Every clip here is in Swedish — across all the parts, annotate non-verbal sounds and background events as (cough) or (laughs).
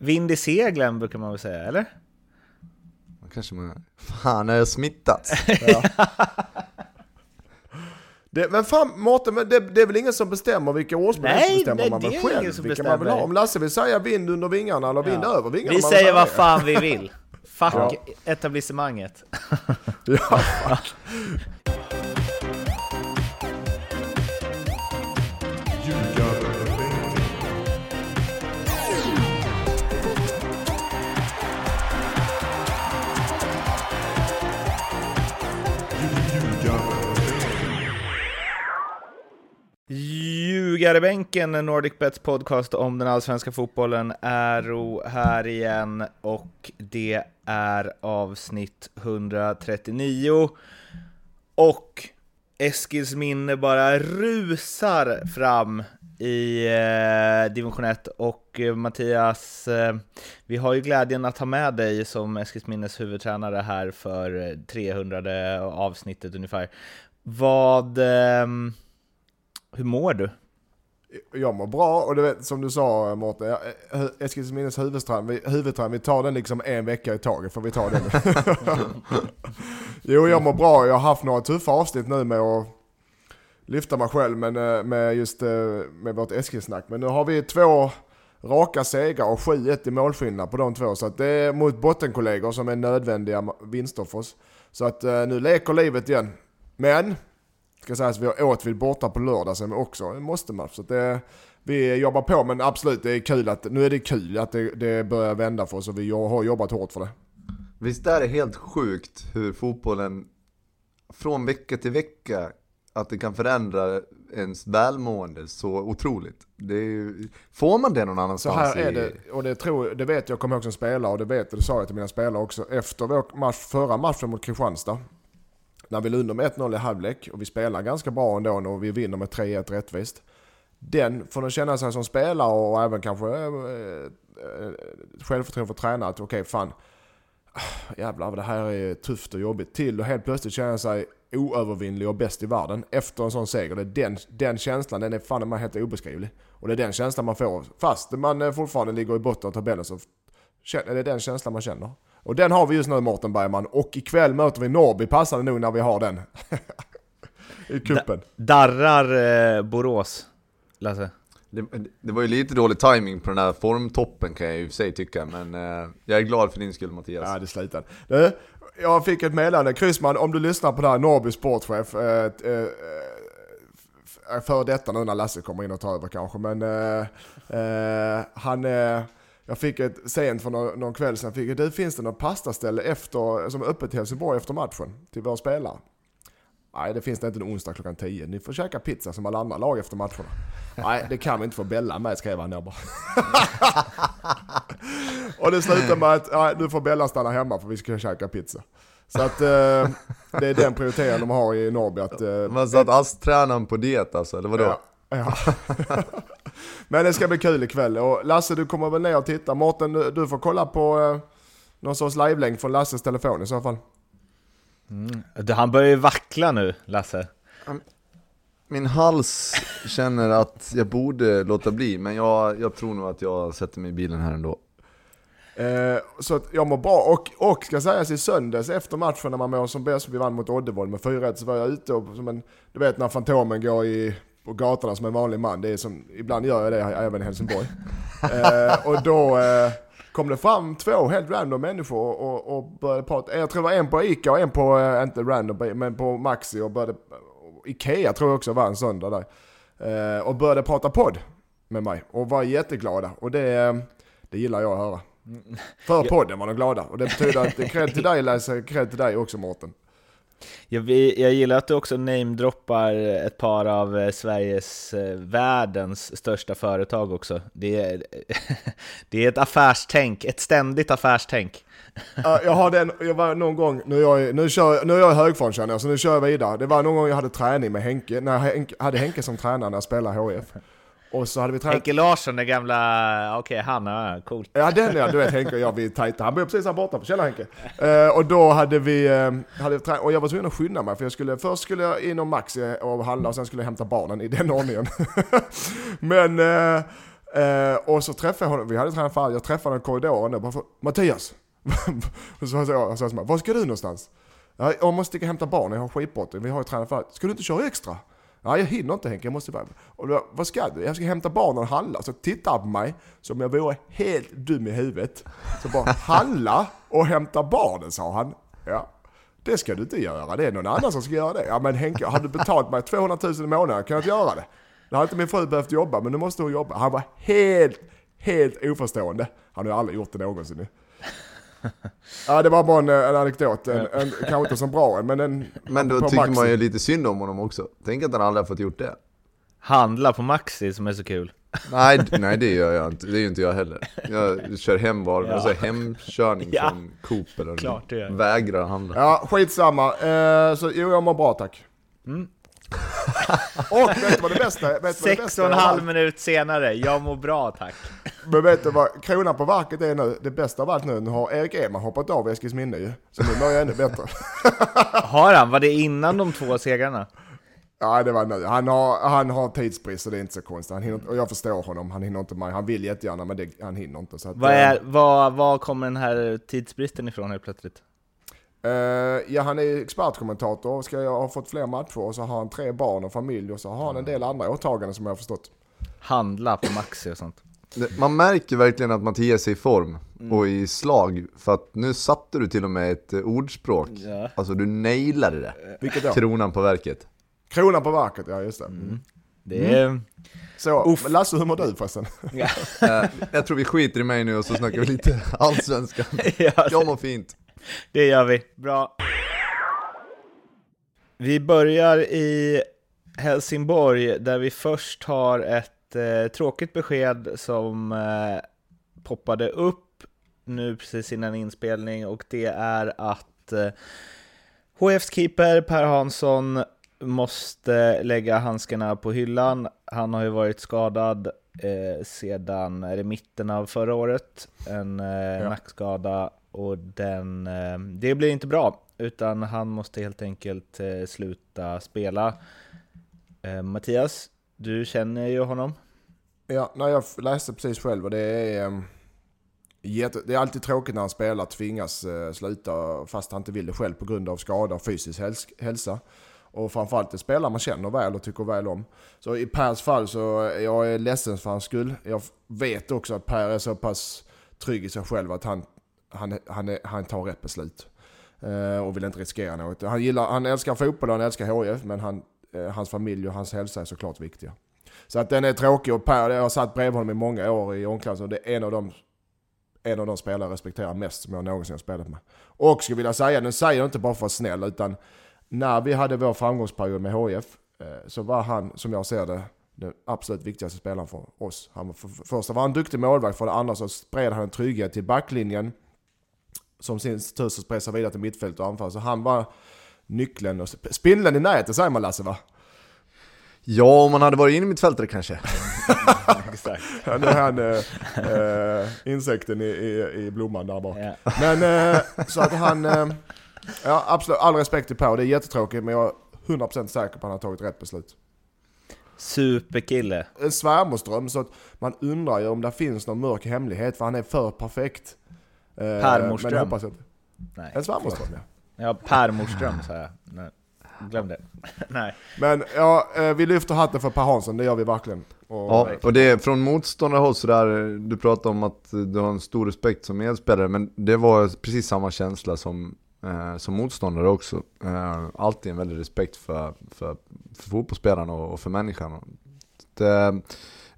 vind i seglen brukar man väl säga, eller? Kanske man... Fan, har jag smittats? (laughs) Det, men fan Mårten, men det, det är väl ingen som bestämmer vilka årsmodell Nej, bestämmer nej, man det väl är ingen själv? som Vilka man vill ha. bestämmer. Om Lasse vill säga vind under vingarna eller vind över vingarna. Vi man säger vad fan vi vill. Fuck Ja. etablissemanget. Ja, (laughs) Ljugarbänken, Nordic Bets podcast om den allsvenska fotbollen, är här igen och det är avsnitt 139. Och Eskils minne bara rusar fram i eh, division 1 och eh, Mattias, eh, vi har ju glädjen att ha med dig som Eskilsminnes huvudtränare här för eh, 300 avsnittet ungefär. Vad, ehm, hur mår du? jag mår bra och du vet som du sa Mårten, eh, Eskilsminnes huvudträn, vi, vi tar den liksom en vecka i taget för vi tar den. (laughs) jo jag mår bra, jag har haft några tuffa avsnitt nu med att lyfta mig själv men, eh, med just eh, med vårt Eskilsnack. Men nu har vi två raka segrar och 7-1 i målskillnad på de två. Så att det är mot bottenkollegor som är nödvändiga vinster för oss. Så att nu leker livet igen. Men, ska sägas vi har Åtvid borta på lördag är också en måste-match. Så det, vi jobbar på men absolut det är kul att, nu är det kul att det, det börjar vända för oss och vi har jobbat hårt för det. Visst är det helt sjukt hur fotbollen från vecka till vecka, att det kan förändra ens välmående så otroligt. Ju, får man det någon Så annanstans? här är det, och det, tror, det vet jag, kommer ihåg som spelare och det vet det sa jag till mina spelare också. Efter vår match, förra matchen mot Kristianstad, när vi låg under med 1-0 i halvlek och vi spelar ganska bra ändå och vi vinner med 3-1 rättvist. Den får de känna sig som spelare och även kanske eh, eh, självförtroende för tränare att okej fan, ah, jävlar det här är tufft och jobbigt. Till och helt plötsligt känna sig oövervinnlig och bäst i världen efter en sån seger. Det är den, den känslan, den är fan man helt obeskrivlig. Och det är den känslan man får, fast man eh, fortfarande ligger i botten av tabellen så är det är den känslan man känner. Och den har vi just nu Mårten Bergman och ikväll möter vi Norrby passande nog när vi har den. (laughs) I kuppen. Darrar eh, Borås, Lasse? Det, det var ju lite dålig timing på den här formtoppen kan jag ju sig tycka, men eh, jag är glad för din skull Mattias. Ja, det slutade. Du, jag fick ett meddelande. Kryssman, om du lyssnar på det här, Norrby sportchef. Eh, eh, eh, för detta nu när Lasse kommer in och tar över kanske. Men eh, eh, han... Jag fick ett sent för någon, någon kväll sedan. Fick, du, finns det något pastaställe efter, som är öppet i Helsingborg efter matchen? Till våra spelare? Nej, det finns det inte en onsdag klockan 10. Ni får käka pizza som alla andra lag efter matcherna. (laughs) Nej, det kan vi inte få Bella med, skrev han där bara. (laughs) Och det slutar med att ja, nu får Bella stanna hemma för vi ska käka pizza. Så att eh, det är den prioriteringen de har i Norrby. Att, eh, Man satt ASS-tränaren på diet alltså, eller vadå? ja, ja. (laughs) Men det ska bli kul ikväll. Och Lasse, du kommer väl ner och titta. Mårten, du, du får kolla på eh, någon sorts live-länk från Lasses telefon i så fall. Du, Han börjar ju vackla nu, Lasse. Min hals (laughs) känner att jag borde låta bli, men jag, jag tror nog att jag sätter mig i bilen här ändå. Eh, så att jag mår bra. Och, och ska sägas i söndags efter matchen när man mår som bäst, vi vann mot Oddevold med 4-1, så var jag ute och som en, du vet när Fantomen går i, på gatorna som en vanlig man. Det är som, ibland gör jag det även i Helsingborg. (laughs) eh, och då eh, kom det fram två helt random människor och, och, började prata. Jag tror det var en på Ica och en på, eh, inte random, men på Maxi och började, och Ikea tror jag också var en söndag där. Eh, och började prata podd med mig och var jätteglada. Och det, eh, det gillar jag att höra. För podden var de glada. Och det betyder att det cred till dig Lasse, cred till dig också Mårten. Jag, jag gillar att du också namedroppar ett par av eh, Sveriges, eh, världens största företag också. Det är, (laughs) det är ett affärstänk, ett ständigt affärstänk. (laughs) Ja, jag har den, jag var någon gång, nu är jag, nu kör, nu är jag i högform känner jag, så nu kör jag vidare. Det var någon gång jag hade träning med Henke, när jag hade Henke som tränare när jag spelade HF. Och så hade vi tränat... Henke Larsson, den gamla, okej han, ja, coolt. Ja den ja, du vet Henke och jag vi är tajta. Han bor precis här borta. Tjena Henke! Eh, och då hade vi, eh, hade vi och jag var tvungen att skynda mig för jag skulle, först skulle jag in och Maxi och handla och sen skulle jag hämta barnen i den ordningen. (laughs) Men, eh, Eh, och så träffade jag honom, vi hade tränat fall, jag träffade honom i korridoren och bara Mattias! och (laughs) så sa jag, så jag, var ska du någonstans? Ja, jag måste sticka och hämta barnen, jag har skitbråttom, vi har ju tränat fall. Ska du inte köra extra? Ja, jag hinner inte Henke, jag måste bara... Och då, vad ska du? Jag ska hämta barnen och handla. Så tittar han på mig som jag vore helt dum i huvudet. Så bara, handla och hämta barnen, sa han. Ja, det ska du inte göra, det är någon annan som ska göra det. Ja men Henke, har du betalat mig 200 000 i månaden kan jag inte göra det. Det har inte min fru behövt jobba, men nu måste hon jobba. Han var helt, helt oförstående. Han har ju aldrig gjort det någonsin. Ja det var bara en, en anekdot, en, en, kanske inte så bra men en... (laughs) Men då tycker man ju lite synd om honom också. Tänk att han aldrig har fått gjort det. Handla på Maxi som är så kul. Nej, (laughs) nej det gör jag inte. Det är ju inte jag heller. Jag kör hem var, ja. alltså hemkörning (laughs) ja. från Coop eller Klart det gör. vägrar handla. Ja, skitsamma. Eh, så jo, jag mår bra tack. Mm. Och vet du vad det bästa är? Sex och en halv minut senare, jag mår bra tack. Men vet du vad kronan på verket är nu? Det bästa av allt nu, nu har Erik Eman hoppat av Eskilsminne ju. Så nu mår jag ännu bättre. (laughs) har han? Var det innan de två segrarna? Ja, det var nu. Han har, han har tidsbrist så det är inte så konstigt. Han hinner, och jag förstår honom, han hinner inte med. Han vill jättegärna men det, han hinner inte. Så att, vad, är, vad, vad kommer den här tidsbristen ifrån helt plötsligt? Uh, ja, han är expertkommentator, ska jag ha fått fler matcher och så har han tre barn och familj och så har han en del andra åtaganden som jag har förstått. Handla på Maxi och sånt. Man märker verkligen att Mattias är i form mm. och i slag. För att nu satte du till och med ett ordspråk. Ja. Alltså du nailade det. Vilket då? Kronan på verket. Kronan på verket, ja just det. Mm. Det är... Mm. Så, Uff. Lasse hur mår du förresten? Ja. uh, (laughs) jag tror vi skiter i mig nu och så snackar vi lite (laughs) allsvenskan. ja, jag mår fint. Det gör vi. Bra. Vi börjar i Helsingborg där vi först har ett eh, tråkigt besked som eh, poppade upp nu precis innan inspelning och det är att eh, HFs keeper Per Hansson måste lägga handskarna på hyllan. Han har ju varit skadad eh, sedan är det mitten av förra året, en eh, ja. nackskada och den, eh, det blir inte bra, utan han måste helt enkelt eh, sluta spela. Eh, Mattias, du känner ju honom. Ja, nej, jag läste precis själv och det är, ehm, det är alltid tråkigt när en spelare tvingas sluta fast han inte vill det själv på grund av skada och fysisk hälsa. Och framförallt en spelare man känner väl och tycker väl om. Så i Pers fall så är jag ledsen för hans skull. Jag vet också att Per är så pass trygg i sig själv att han han, han, han tar rätt beslut. Eh, och vill inte riskera något. Han, gillar, han älskar fotboll och han älskar HIF, men han, eh, hans familj och hans hälsa är såklart viktiga. Så att den är tråkig och Per, jag har satt bredvid honom i många år i omklädningsrummet och det är en av de en av de spelare jag respekterar mest som jag någonsin har spelat med. Och skulle vilja säga, nu säger jag inte bara för att vara snäll, utan när vi hade vår framgångsperiod med HIF eh, så var han, som jag ser det, den absolut viktigaste spelaren för oss. Han var för, för första var han duktig målvakt, för det andra så spred han en trygghet till backlinjen som sin tur så spred sig vidare till mittfält och anfall. Så han var nyckeln och spindeln i nätet säger man Lasse va? Ja, om man hade varit inne i mittfältare kanske. (laughs) Exakt. Ja, nu är han äh, äh, insekten i, i, i, blomman där bak. Yeah. Men äh, så att han, ja absolut, all respekt till Per, det är jättetråkigt men jag är 100% säker på att han har tagit rätt beslut. Superkille. En svärmorsdröm, så att man undrar ju om det finns någon mörk hemlighet för han är för perfekt. Eh, per Morström. Men hoppas att... Nej. En svärmorsdröm ja. Ja, Per Morström sa jag. Nej. Glöm det. (laughs) Nej. Men ja, eh, vi lyfter hatten för Per Hansson, det gör vi verkligen. Och, ja, och det är från motståndarhåll sådär, du pratar om att du har en stor respekt som medspelare, men det var precis samma känsla som, eh, som motståndare också. Eh, alltid en väldig respekt för, för, för fotbollsspelaren och, och för människan. Det,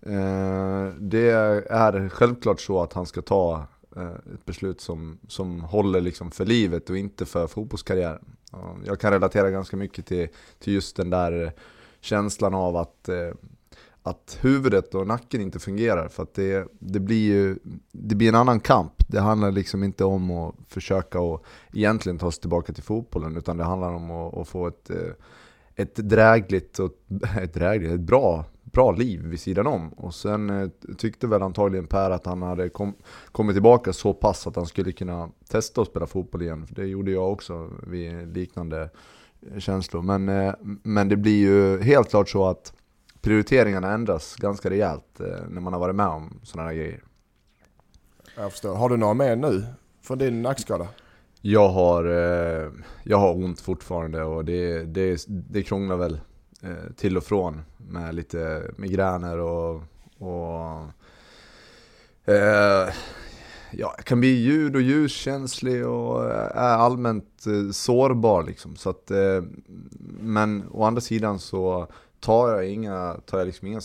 eh, det är självklart så att han ska ta Eh, ett beslut som, som håller liksom för livet och inte för fotbollskarriären. Jag kan relatera ganska mycket till, till just den där känslan av att, eh, att huvudet och nacken inte fungerar. För att det, det, blir ju det blir en annan kamp. Det handlar liksom inte om att försöka att egentligen ta sig tillbaka till fotbollen, utan det handlar om att, att få ett, eh, ett drägligt och (laughs) ett, drägligt, ett bra bra liv vid sidan om. Och sen eh, tyckte väl antagligen Per att han hade kom, kommit tillbaka så pass att han skulle kunna testa att spela fotboll igen. För det gjorde jag också vid liknande känslor. Men, eh, men det blir ju helt klart så att prioriteringarna ändras ganska rejält eh, när man har varit med om sådana här grejer. Jag förstår. Har du några mer nu från din nackskada? Jag har, jag har ont fortfarande och det, det, det krånglar väl Eh, till och från med lite migräner och, och eh, ja, jag kan bli ljud och ljuskänslig och eh, är allmänt eh, sårbar liksom. Så att, eh, men å andra sidan så tar jag inga, tar jag liksom inga,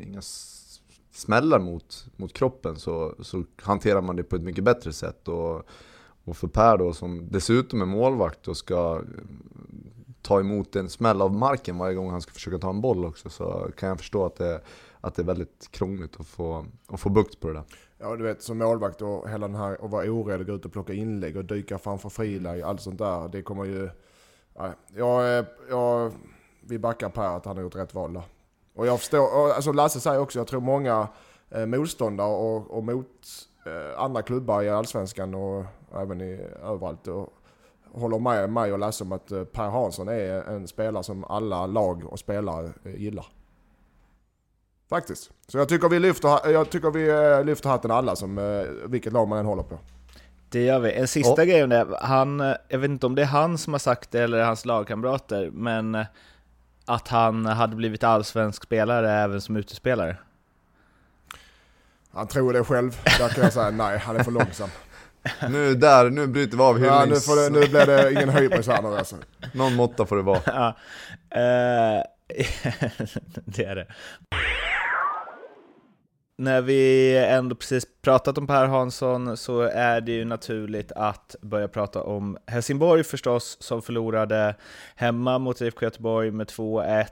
inga smällar mot, mot kroppen så, så hanterar man det på ett mycket bättre sätt. Och, och för Per då som dessutom är målvakt och ska ta emot en smäll av marken varje gång han ska försöka ta en boll också så kan jag förstå att det, att det är väldigt krångligt att få, att få bukt på det där. Ja du vet som målvakt och hela den här att vara orädd och gå ut och plocka inlägg och dyka framför friläge, och allt sånt där. Det kommer ju... Nej, jag, eh, jag, vi backar Per att han har gjort rätt val där. Och jag förstår, och alltså Lasse säger också, jag tror många eh, motståndare och, och mot eh, andra klubbar i Allsvenskan och även i, överallt och håller med mig och Lasse om att eh, Per Hansson är en spelare som alla lag och spelare eh, gillar. Faktiskt. Så jag tycker vi lyfter, jag tycker vi eh, lyfter hatten alla, som, vilket lag man än håller på. Det gör vi. En sista oh. grej om det. Han, jag vet inte om det är han som har sagt det eller hans lagkamrater, men att han hade blivit allsvensk spelare även som utespelare. Han tror det själv. Där kan jag säga nej, han är för långsam. (laughs) Nu där, nu bryter vi av hyllnings... Ja, nu, får det, nu blir det ingen hybris här nu alltså. Någon måtta får det vara. Ja, uh, (laughs) det är det. När vi ändå precis pratat om Per Hansson så är det ju naturligt att börja prata om Helsingborg förstås, som förlorade hemma mot IFK Göteborg med 2-1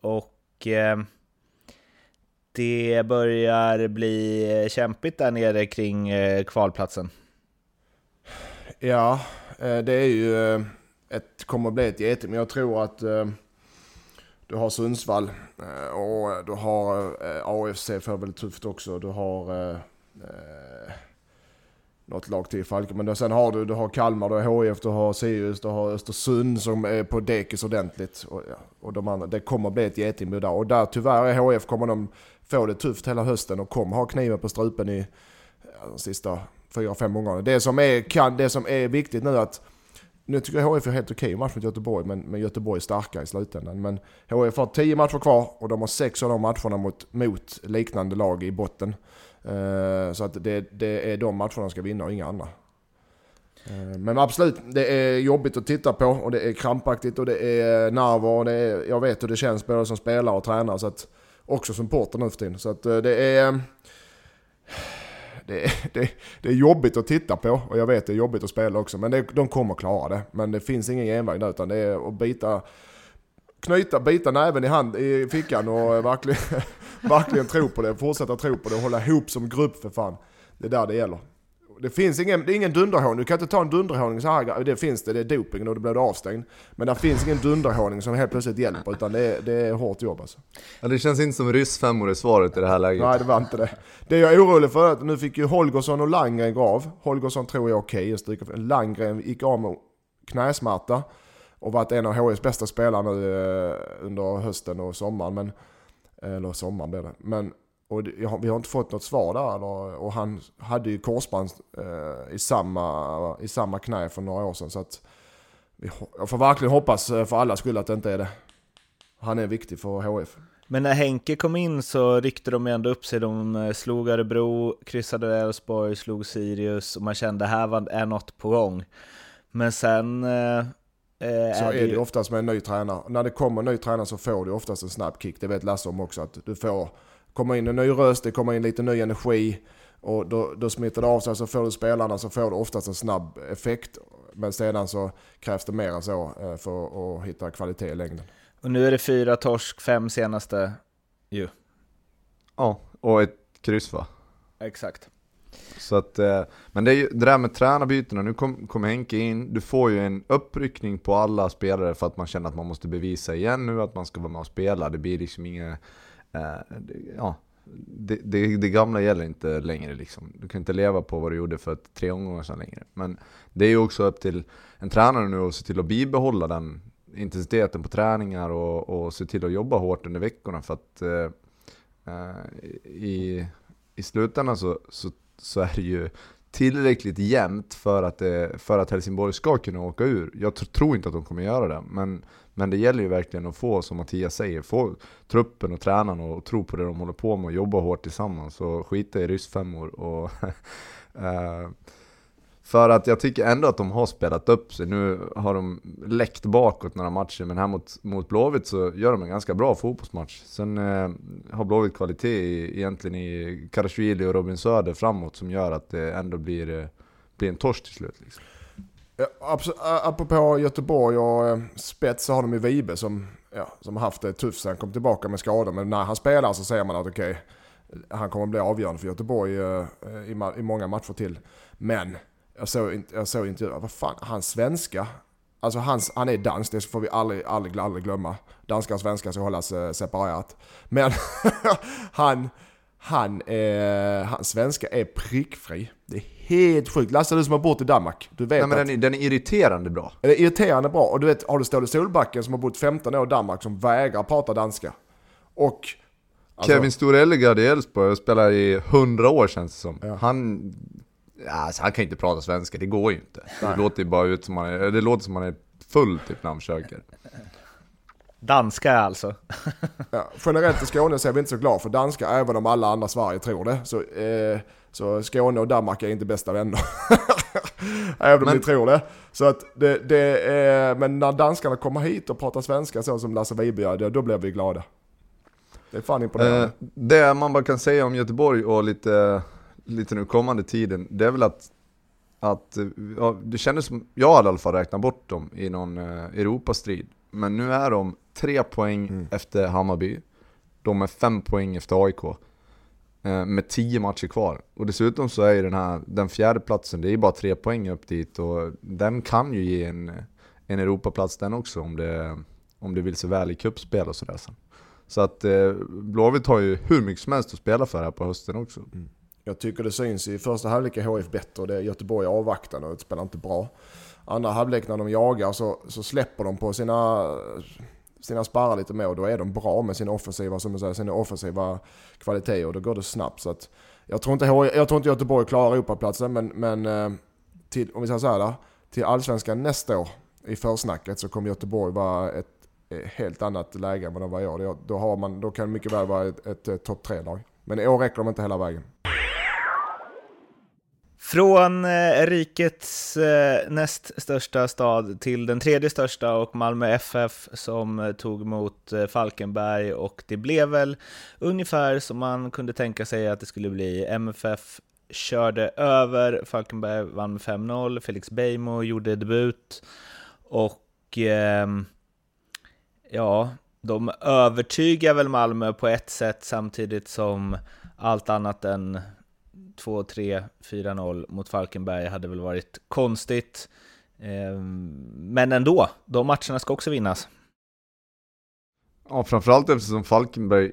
och eh, det börjar bli kämpigt där nere kring eh, kvalplatsen. Ja, eh, det är ju eh, ett, kommer att bli ett geting, men jag tror att eh, du har Sundsvall och du har AFC för väl tufft också. Du har eh, något lag till Falken. Men sen har du, du har Kalmar, du har HIF, du har Sirius, du har Östersund som är på dekis ordentligt. Och, och de andra, det kommer att bli ett getingbo där. Och där tyvärr är HIF kommer de få det tufft hela hösten och kommer ha kniven på strupen i de sista fyra, fem omgångar. Det som är, kan, det som är viktigt nu att nu tycker jag HF är helt okej match mot Göteborg, men, men Göteborg är starka i slutändan. Men HIF har tio matcher kvar och de har sex av de matcherna mot, mot liknande lag i botten. Uh, så att det, det är de matcherna de ska vinna och inga andra. Uh, men absolut, det är jobbigt att titta på och det är krampaktigt och det är nerver och det är, jag vet hur det känns både som spelare och tränare. Så att, också som porter nu för tiden. Så att uh, det är det, det, det är jobbigt att titta på och jag vet det är jobbigt att spela också. Men det, de kommer klara det. Men det finns ingen genväg där utan det är att bita, knyta, bita näven i, hand, i fickan och verkligen, (laughs) verkligen tro på det. Fortsätta tro på det och hålla ihop som grupp för fan. Det är där det gäller. Det finns ingen, det är ingen dunderhåning. Du kan inte ta en dunderhåning så här. Det finns det, det är doping och då blir du avstängd. Men det finns ingen dunderhåning som helt plötsligt hjälper utan det är, det är hårt jobb alltså. Ja, det känns inte som ryssfemmor i svaret i det här läget. Nej det var inte det. Det jag är orolig för är att nu fick ju Holgersson och Landgren gå av. Holgersson tror jag är okej okay, stryka. Landgren gick av med knäsmärta och varit en av HIs bästa spelare nu eh, under hösten och sommaren. Men, eller sommaren blev det. Men och det, vi har inte fått något svar där. Och han hade ju korsband eh, i, samma, i samma knä för några år sedan. Så att vi, jag får verkligen hoppas eh, för alla skull att det inte är det. Han är viktig för HF. Men när Henke kom in så ryckte de ändå upp sig. De eh, slog Örebro, kryssade Elfsborg, slog Sirius och man kände att här var, är något på gång. Men sen... Eh, så är det ju oftast med en ny tränare. När det kommer en ny tränare så får du oftast en snabb kick. Det vet Lasse om också. Att du får kommer in en ny röst, det kommer in lite ny energi och då, då smittar det av sig så får du spelarna så får du oftast en snabb effekt. Men sedan så krävs det mer än så eh, för att hitta kvalitet i längden. Och nu är det fyra torsk, fem senaste ju. Ja, och ett kryss va? Exakt. Så att, eh, men det, är ju, det där med tränarbytena, nu kommer kom Henke in, du får ju en uppryckning på alla spelare för att man känner att man måste bevisa igen nu att man ska vara med och spela. Det blir liksom inget Eh, ja, det, det, det, gamla gäller inte längre liksom. Du kan inte leva på vad du gjorde för tre omgångar sedan längre. Men det är ju också upp till en tränare nu att se till att bibehålla den, intensiteten på träningar och, och se till att jobba hårt under veckorna för att eh, eh i, i slutändan så, så, så är det ju tillräckligt jämnt för att, det, för att Helsingborg ska kunna åka ur. Jag tror inte att de kommer göra det, men, men det gäller ju verkligen att få, som Mattias säger, få truppen och tränarna att tro på det de håller på med och jobba hårt tillsammans och skita i ryssfemmor. Och (laughs) eh, för att jag tycker ändå att de har spelat upp sig. Nu har de läckt bakåt några matcher, men här mot, mot Blåvitt så gör de en ganska bra fotbollsmatch. Sen eh, har Blåvitt kvalitet i, egentligen i Karasjvili och Robin Söder framåt som gör att det ändå blir, eh, blir en torsk till slut. Liksom. Eh, eh, apropå Göteborg och eh, spets så har de ju Vibe som, ja, som har haft det tufft sen han kom tillbaka med skador. Men när han spelar så säger man att okej, okay, han kommer bli avgörande för Göteborg i, i många matcher till. Men jag såg, inte, jag såg intervjuer, vad fan, hans svenska, alltså hans, han är dansk, det får vi aldrig, aldrig, aldrig glömma. Danskar och svenskar ska hållas separat. separerat. Men (laughs) han, han, eh, hans svenska är prickfri. Det är helt sjukt. Lasse du som har bott i Danmark, du vet Nej, men att, den, är, den är irriterande bra. Den är irriterande bra. Och du vet, har du Ståle Solbacken som har bott 15 år i Danmark som vägrar prata danska. Och... Alltså, Kevin Store Ellegard i Elfsborg spelar i 100 år känns det som. Ja. Han Alltså, han kan ju inte prata svenska, det går ju inte. Det låter ju bara ut som man är, det låter som man är full typ när han försöker. Danska alltså. ja, generellt i Skåne så är vi inte så glada för danska, även om alla andra Sverige tror det. Så, eh, så Skåne och Danmark är inte bästa vänner. (laughs) även om men, ni tror det. Så att det, det är, men när danskarna kommer hit och pratar svenska så som Lasse Vibe gör, då blir vi glada. Det är fan imponerande. Eh, det man bara kan säga om Göteborg och lite lite nu kommande tiden, det är väl att, att ja, det kändes som, jag hade i alla fall räknat bort dem i någon eh, Europastrid. Men nu är de tre poäng mm. efter Hammarby, de är fem poäng efter AIK. Eh, med tio matcher kvar. Och dessutom så är ju den här, den fjärde platsen det är ju bara tre poäng upp dit och den kan ju ge en, en Europaplats den också om det, om det vill sig väl i cupspel och sådär sen. Så att eh, Blåvitt har ju hur mycket som helst att spela för här på hösten också. Mm. Jag tycker det syns i första halvlek är HF bättre. Det är Göteborg avvaktande och spelar inte bra. Andra halvlek när de jagar så, så släpper de på sina, sina sparrar lite mer och då är de bra med sina offensiva, som säger, sina offensiva kvaliteter och då går det snabbt. Så att, jag, tror inte, jag tror inte Göteborg klarar Europaplatsen men, men eh, till, om vi säger så här, till allsvenskan nästa år i försnacket så kommer Göteborg vara ett eh, helt annat läge än vad de var i år. Då, har man, då kan det mycket väl vara ett, ett, ett topp tre-lag. Men i år räcker de inte hela vägen. Från eh, rikets eh, näst största stad till den tredje största och Malmö FF som eh, tog emot eh, Falkenberg och det blev väl ungefär som man kunde tänka sig att det skulle bli. MFF körde över, Falkenberg vann med 5-0, Felix Beijmo gjorde debut och eh, ja, de övertygar väl Malmö på ett sätt samtidigt som allt annat än 2-3, 4-0 mot Falkenberg hade väl varit konstigt. Ehm, men ändå, de matcherna ska också vinnas. Ja, framförallt eftersom Falkenberg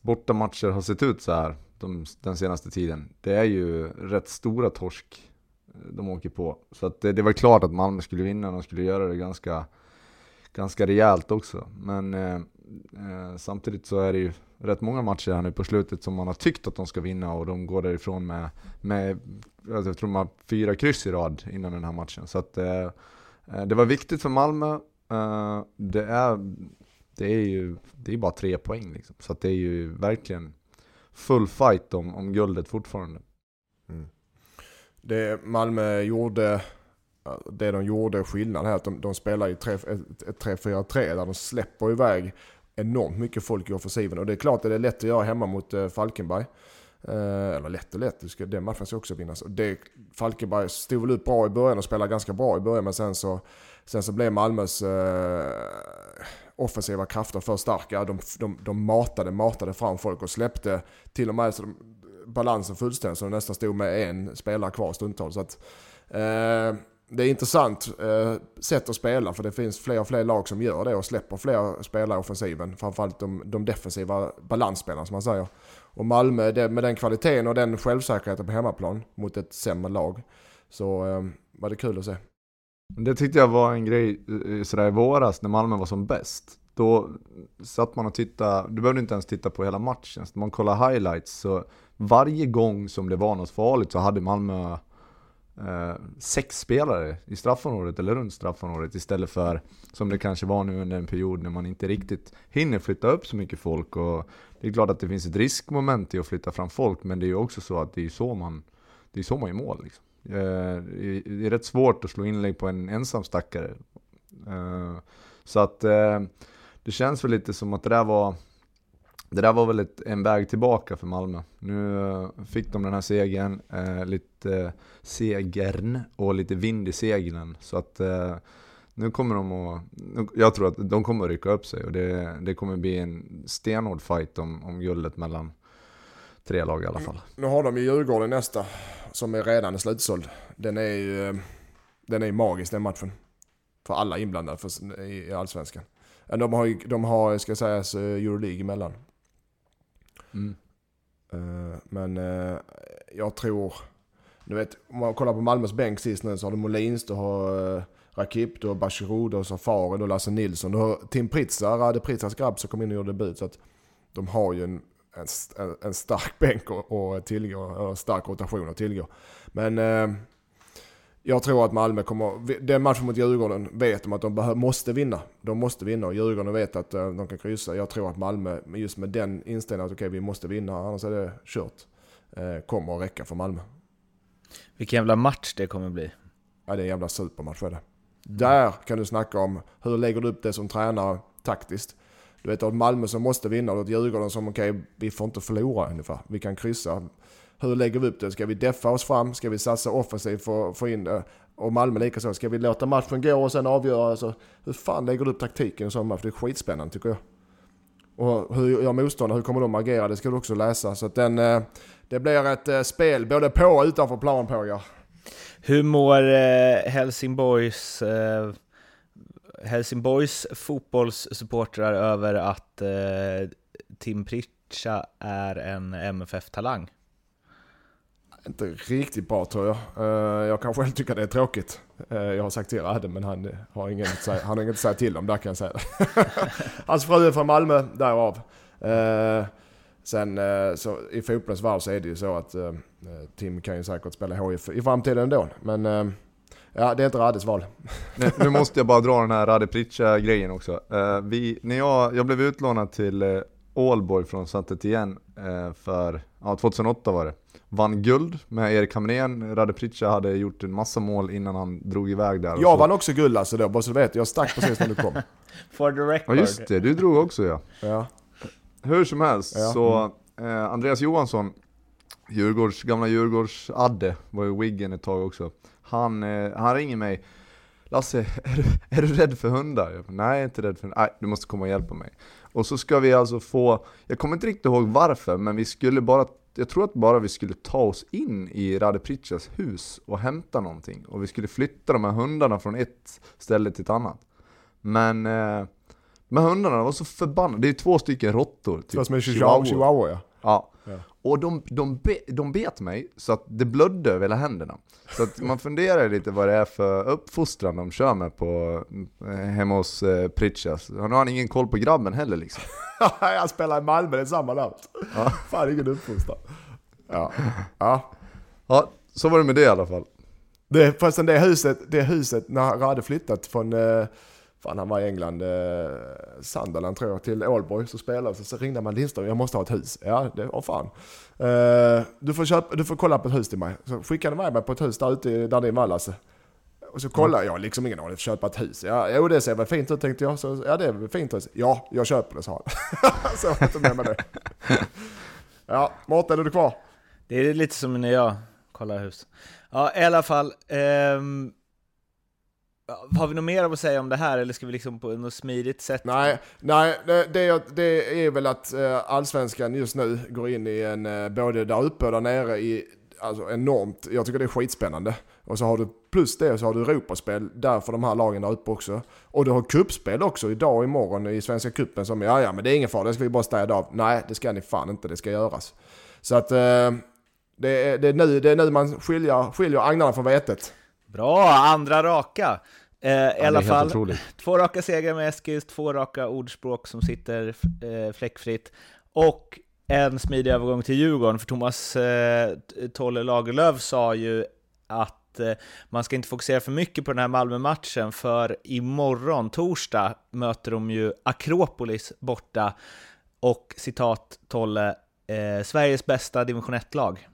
bortamatcher har sett ut så här de, den senaste tiden. Det är ju rätt stora torsk eh, de åker på. Så att det, det var klart att Malmö skulle vinna, de skulle göra det ganska, ganska rejält också. Men eh, eh samtidigt så är det ju rätt många matcher här nu på slutet som man har tyckt att de ska vinna och de går därifrån med, med alltså jag tror man har fyra kryss i rad innan den här matchen. Så att eh, eh, det var viktigt för Malmö. Eh, det, är, det är ju det är bara tre poäng liksom. Så att det är ju verkligen full fight om, om guldet fortfarande. Mm. Det Malmö gjorde eh, det de gjorde skillnad här, att de, de spelar ju 3-4-3 där de släpper iväg enormt mycket folk i offensiven. Och det är klart att det är lätt att göra hemma mot eh, Falkenberg. Eh, eller lätt och lätt, den matchen ska också vinnas. Det, Falkenberg stod väl ut bra i början och spelade ganska bra i början men sen så, sen så blev Malmös eh, offensiva krafter för starka. De, de, de matade, matade fram folk och släppte till och med så de, balansen fullständigt så de nästan stod med en spelare kvar stundtals. Så att, eh, det är intressant eh, sätt att spela för det finns fler och fler lag som gör det och släpper fler spelare i offensiven. Framförallt de, de defensiva balansspelarna som man säger. Och Malmö det, med den kvaliteten och den självsäkerheten på hemmaplan mot ett sämre lag så eh, var det kul att se. Det tyckte jag var en grej eh, sådär i våras när Malmö var som bäst. Då satt man och tittade, du behövde inte ens titta på hela matchen. Så man kollade highlights så varje gång som det var något farligt så hade Malmö eh, sex spelare i straffområdet eller runt straffområdet istället för som det kanske var nu under en period när man inte riktigt hinner flytta upp så mycket folk. Och det är klart att det finns ett riskmoment i att flytta fram folk men det är ju också så att det är så man, det är så man gör mål. Liksom. Eh, det är rätt svårt att slå inlägg på en ensam stackare. Eh, så att eh, det känns väl lite som att det där var det där var väl ett, en väg tillbaka för Malmö. Nu eh, fick de den här segern, eh, lite eh, segern och lite vind i seglen. Så att eh, nu kommer de att, jag tror att de kommer att rycka upp sig och det, det kommer bli en stenhård fight om, om guldet mellan tre lag i alla fall. Mm. Nu har de ju Djurgården nästa, som är redan slutsåld. Den är ju eh, den är magisk den matchen. För alla inblandade för, i, i Allsvenskan. De har, de har ska sägas, Euroleague emellan. Mm. Uh, men uh, jag tror, du vet, om man kollar på Malmös bänk sist nu så har du Molins, du har uh, Rakip, du har Bashirou, du har Safari, du har Lasse Nilsson, du har Tim Pritsa, Rade Pritsas grabb som kom in och gjorde debut. Så att de har ju en, en, en stark bänk att tillgå, och stark rotation att tillgå. Men jag tror att Malmö kommer, den matchen mot Djurgården vet de att de behöver, måste vinna. De måste vinna och Djurgården vet att uh, de kan kryssa. Jag tror att Malmö, just med den inställningen att okej okay, vi måste vinna, annars är det kört. Uh, kommer att räcka för Malmö. Vilken jävla match det kommer bli. Ja det är en jävla supermatch är det. Där kan du snacka om hur lägger du upp det som tränare taktiskt. Du vet att Malmö som måste vinna och ett Djurgården som okej, okay, vi får inte förlora ungefär. Vi kan kryssa. Hur lägger vi upp det? Ska vi deffa oss fram? Ska vi satsa offensivt för att få in det? Och Malmö likaså. Ska vi låta matchen gå och sen avgöra? Alltså, hur fan lägger du upp taktiken i sån match? Det är skitspännande tycker jag. Och hur gör motståndarna? Hur kommer de agera? Det ska du också läsa. Så att den, eh, det blir ett eh, spel både på och utanför plan på ja. Hur mår eh, Helsingborgs, Helsingborgs fotbollssupportrar över att Tim Pritcha är en MFF-talang? Inte riktigt bra tror jag. Eh, jag kan själv tycka det är tråkigt. Eh, jag har sagt till Adde men han har inget att säga, han har inget att säga till om, där kan jag säga (laughs) Hans fru är från Malmö, därav. Eh, sen så i fotbollens värld så är det ju så att Tim kan ju säkert spela HIF i framtiden ändå. Men ja, det är inte Raddes val. (laughs) Nej, nu måste jag bara dra den här Rade Pritcha-grejen också. vi, när jag, jag blev utlånad till Ålborg från Santet igen för, ja 2008 var det vann guld med Erik Hamrén. Rade Pritcha hade gjort en massa mål innan han drog iväg där. Jag vann också guld alltså då, bara så du vet. Jag stack precis när du kom. (laughs) For the record. Ja just det, du drog också ja. ja. Hur som helst, ja. så eh, Andreas Johansson, Djurgårds, gamla Djurgårds-Adde, var ju Wiggen ett tag också. Han, eh, han ringer mig. Lasse, (laughs) är du, är du rädd för hundar? Jag bara, Nej, jag är inte rädd för hundar. Nej, du måste komma och hjälpa mig. Och så ska vi alltså få, jag kommer inte riktigt ihåg varför, men vi skulle bara jag tror att bara vi skulle ta oss in i Rade Pritchas hus och hämta någonting. Och vi skulle flytta de här hundarna från ett ställe till ett annat. Men eh, de här hundarna var så förbannade. Det är två stycken råttor. Typ som är chihuahua, chihuahua ja. Ja. Ja. Och de, de, be, de bet mig så att det blödde över hela händerna. Så att man funderar lite vad det är för uppfostran de kör med på, eh, hemma hos eh, Pritchas. Nu har han ingen koll på grabben heller liksom. (laughs) Han spelar i Malmö, det är samma namn. Ja. Fan ingen uppfostran. Ja. ja. Ja, så var det med det i alla fall. Det, förresten det huset, det huset när Rade flyttat från eh, Fan han var i England, eh, Sunderland tror jag, till Ålborg så spelade så, så ringde man Lindström, jag måste ha ett hus. Ja, det, åh fan. Eh, du, får köpa, du får kolla på ett hus till mig. Så skickade han mig på ett hus där ute där din var Lasse. Och så kollade jag, liksom ingen aning, köpa ett hus. Ja, jo det ser väl fint ut tänkte jag. Så, ja det är väl fint hus. Ja, jag köper det sa han. (laughs) så jag inte med mig det. Ja, Mårten är du kvar? Det är lite som när jag kollar hus. Ja, i alla fall. Ehm har vi något mer att säga om det här, eller ska vi liksom på något smidigt sätt? Nej, nej det, det, det är väl att eh, allsvenskan just nu går in i en, eh, både där uppe och där nere, i alltså enormt, jag tycker det är skitspännande. Och så har du, plus det så har du Europaspel där för de här lagen där uppe också. Och du har kuppspel också idag och imorgon i Svenska Kuppen som, ja ja men det är ingen fara, det ska vi bara städa av. Nej, det ska ni fan inte, det ska göras. Så att eh, det, är, det, är nu, det är nu man skiljer, skiljer agnarna från vetet. Bra, andra raka. Eh, I Ja, alla är helt fall, otroligt. (laughs) två raka segrar med Eskils, två raka ordspråk som sitter eh, fläckfritt och en smidig övergång till Djurgården, för Thomas eh, Tolle Lagerlöf sa ju att eh, man ska inte fokusera för mycket på den här Malmö-matchen, för imorgon, torsdag, möter de ju Akropolis borta och citat Tolle, eh, Sveriges bästa division 1-lag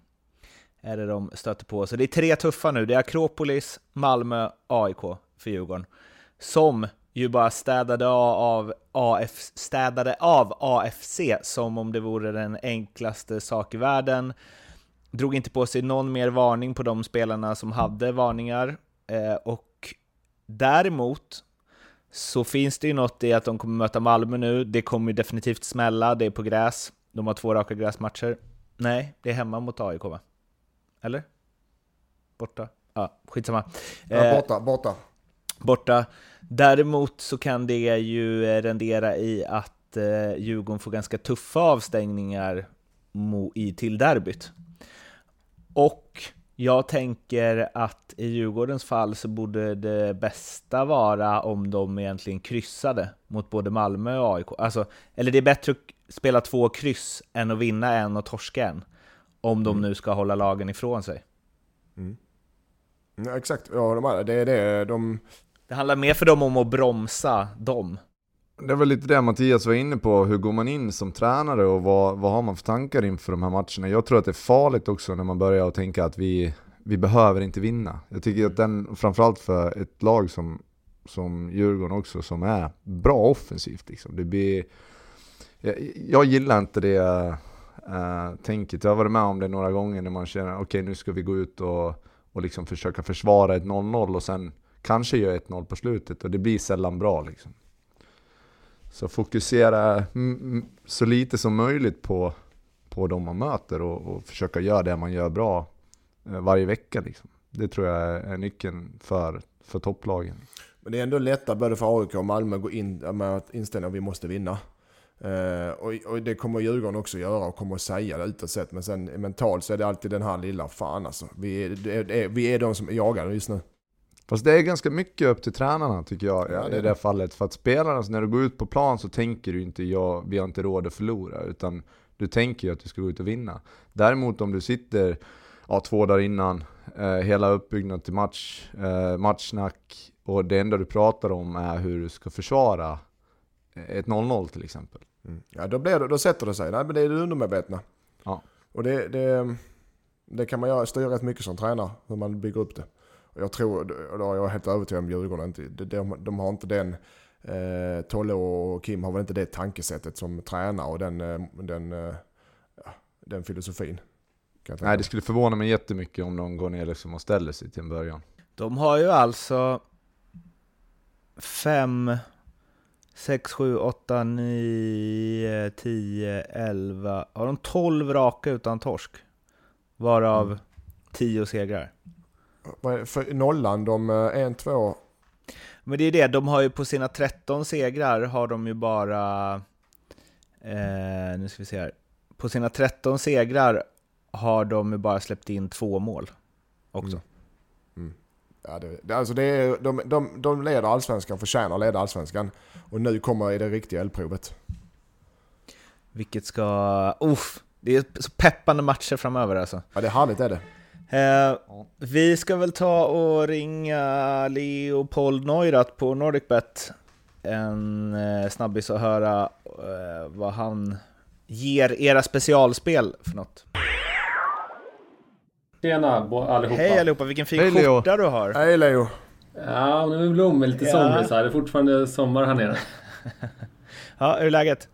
är det de stöter på. Så det är tre tuffa nu. Det är Akropolis, Malmö, AIK för Djurgården. Som ju bara städade av, AF, städade av AFC som om det vore den enklaste sak i världen. Drog inte på sig någon mer varning på de spelarna som hade varningar. Eh, och däremot så finns det ju något i att de kommer möta Malmö nu. Det kommer ju definitivt smälla, det är på gräs. De har två raka gräsmatcher. Nej, det är hemma mot AIK va? Eller? Borta? Ja, skitsamma. Ja, Eh, borta, borta. borta. Däremot så kan det ju eh, rendera i att eh, Djurgården får ganska tuffa avstängningar i till derbyt. Och jag tänker att i Djurgårdens fall så borde det bästa vara om de egentligen kryssade mot både Malmö och AIK. Alltså, eller det är bättre att spela två kryss än att vinna en och torska en. Om de nu ska hålla lagen ifrån sig. Ja, exakt, ja, de är, det är det. De, Det handlar mer för dem om att bromsa dem. Det var lite det Mattias var inne på, hur går man in som tränare och vad, vad har man för tankar inför de här matcherna? Jag tror att det är farligt också när man börjar att tänka att vi, vi behöver inte vinna. Jag tycker att den, framförallt för ett lag som, som Djurgården också, som är bra offensivt liksom. Det blir, jag, jag gillar inte det Eh, tänket. Jag har varit med om det några gånger när man känner okej okay, nu ska vi gå ut och, och liksom försöka försvara ett 0-0 och sen kanske göra 1-0 på slutet och det blir sällan bra liksom. Så fokusera så lite som möjligt på, på de man möter och, och försöka göra det man gör bra eh, varje vecka. Liksom. Det tror jag är, nyckeln för, för topplagen. men det är ändå lättare både för AIK och Malmö att gå in med inställningen att vi måste vinna. Eh, och, och det kommer Djurgården också göra och kommer att säga det utåt sett. Men sen mentalt så är det alltid den här lilla fan alltså. Vi är, det är, vi är de som är jagade just nu. Fast det är ganska mycket upp till tränarna tycker jag Ja, det i det det. fallet. För att spelarna, när du går ut på plan så tänker du inte ja, vi har inte råd att förlora. Utan du tänker ju att du ska gå ut och vinna. Däremot om du sitter ja, två dagar innan, eh, hela uppbyggnad till match, eh, matchsnack och det enda du pratar om är hur du ska försvara eh, ett 0-0 till exempel. Mm. Ja, då, blir det, då sätter det sig. Nej, men det är det undermedvetna. Ja. Och det, det, det kan man göra, styra rätt mycket som tränare, hur man bygger upp det. Och jag tror, och då är jag helt övertygad om Djurgården, inte, de, de, de har inte den, eh, Tolle och Kim har väl inte det tankesättet som tränare och den, eh, den, eh, ja, den filosofin. Jag Nej, det skulle förvåna mig jättemycket om de går ner liksom och ställer sig till en början. De har ju alltså fem, sex, sju, åtta, nio, tio, elva, har de tolv raka utan torsk? Varav Mm. tio segrar. För nollan, de eh, en, två, Men det är det, de har ju på sina 13 segrar har de ju bara... Eh, nu ska vi se här. På sina 13 segrar har de ju bara släppt in två mål också. Mm. Ja, det, alltså det är, de, de, de leder allsvenskan, förtjänar att leda allsvenskan. Och nu kommer det riktiga eldprovet. Vilket ska... Uff, det är så peppande matcher framöver alltså. Ja, det är härligt är det. Eh, vi ska väl ta och ringa Leopold Neurath på NordicBet. En eh, snabbis och höra eh, vad han ger era specialspel för något. Tjena allihopa. Hej allihopa, vilken fin Hej, Leo. skjorta du har! Hej Leo! Ja, nu är Blom lite Ja. somrig så här. Det är fortfarande sommar här nere. (laughs) Ja, hur är läget?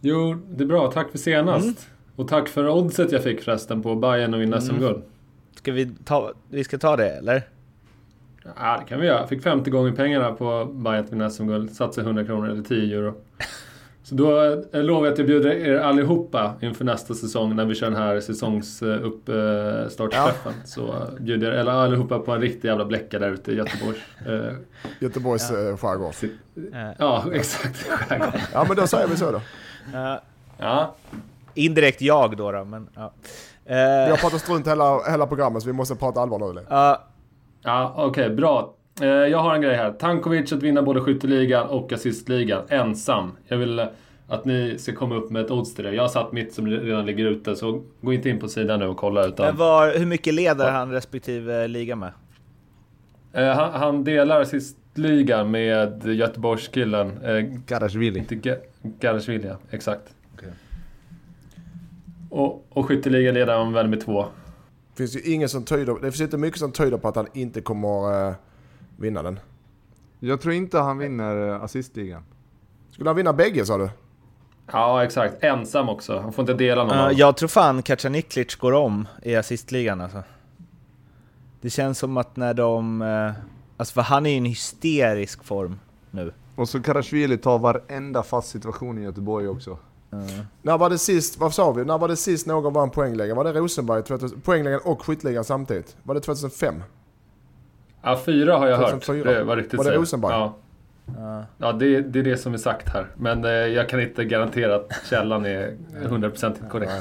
Jo, det är bra. Tack för senast. Mm. Och tack för oddset jag fick förresten på Bayern och vinna SM-guld. Ska vi ta, vi ska ta det eller? Ja, det kan vi göra. Jag fick 50 gånger pengarna på Bayern att vinna SM-guld. Satsade 100 kronor eller 10 euro. (laughs) Så då eh, lovar jag att jag bjuder er allihopa inför nästa säsong när vi kör den här säsongsuppstartsträffen. Så eh, bjuder jag er allihopa på en riktig jävla bläcka där ute i Göteborg. Eh, Göteborgs ja. skärgård. Eh, Ja, exakt. (laughs) Ja men då säger vi så då. eh, Ja, indirekt jag då, då men ja. Vi Eh, har pratat strunt hela, hela programmet så vi måste prata allvar nu Leo. ja, Ja, okej, bra. Eh, jag har en grej här. Tankovic att vinna både skytteligan och assistligan ensam. Jag vill att ni ska komma upp med ett odds till det. Jag har satt mitt som redan ligger ute, så gå inte in på sidan nu och kolla. Utan, Men var, hur mycket leder han respektive liga med? eh, han, han delar assistligan med Göteborgskillen. Eh, Garashvili. inte Garashvili, ja. Exakt. Och, och skytteligan leder han väl med två. Det finns ju ingen som tyder, det finns inte mycket som tyder på att han inte kommer eh, vinna den. Jag tror inte han vinner eh, assistligan. Skulle han vinna bägge sa du? Ja, exakt. Ensam också. Han får inte dela någon Uh, jag tror fan Kacaniklic går om i assistligan alltså. Det känns som att när de... eh, alltså för han är ju i en hysterisk form nu. Och så Karashvili tar varenda fast situation i Göteborg också. Uh, När var det sist, vad sa vi? När var det sist någon vann poängligan? Var det Rosenberg? 2000 Poängligan och skytteligan samtidigt? Var det 2005? Ja, fyra har jag hört. 2004. Det var riktigt Var det säkert. Rosenberg? Ja, uh. ja det, det är det som är sagt här. Men eh, jag kan inte garantera att källan är 100% korrekt.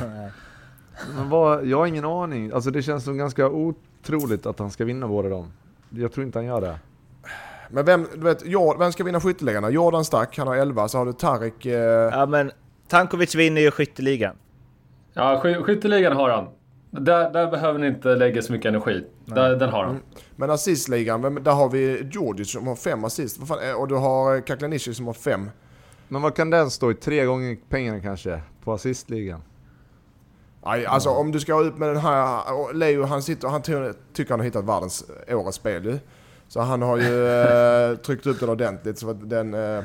Men vad, jag har ingen aning. Alltså det känns som ganska otroligt att han ska vinna båda dem. Jag tror inte han gör det. Men vem, du vet, Jord, vem ska vinna skytteligan? Jordan Stack, han har 11. Så har du Tarik... Eh, Ja men Tankovic vinner ju skytteligan. Ja, sky- skytteligan har han. Där, där behöver ni inte lägga så mycket energi. Där, den har han. men assistligan, där har vi Djurdjic som har fem assist. Vad fan, eh, och du har eh, Kaklanici som har fem. Men vad kan den stå i? Tre gånger pengarna kanske? På assistligan? Aj, alltså om du ska ha ut med den här... Leo han, sitter, han ty- tycker han har hittat världens eh, årets spel ju. Så han har ju eh, (laughs) tryckt upp den ordentligt så att den... Eh,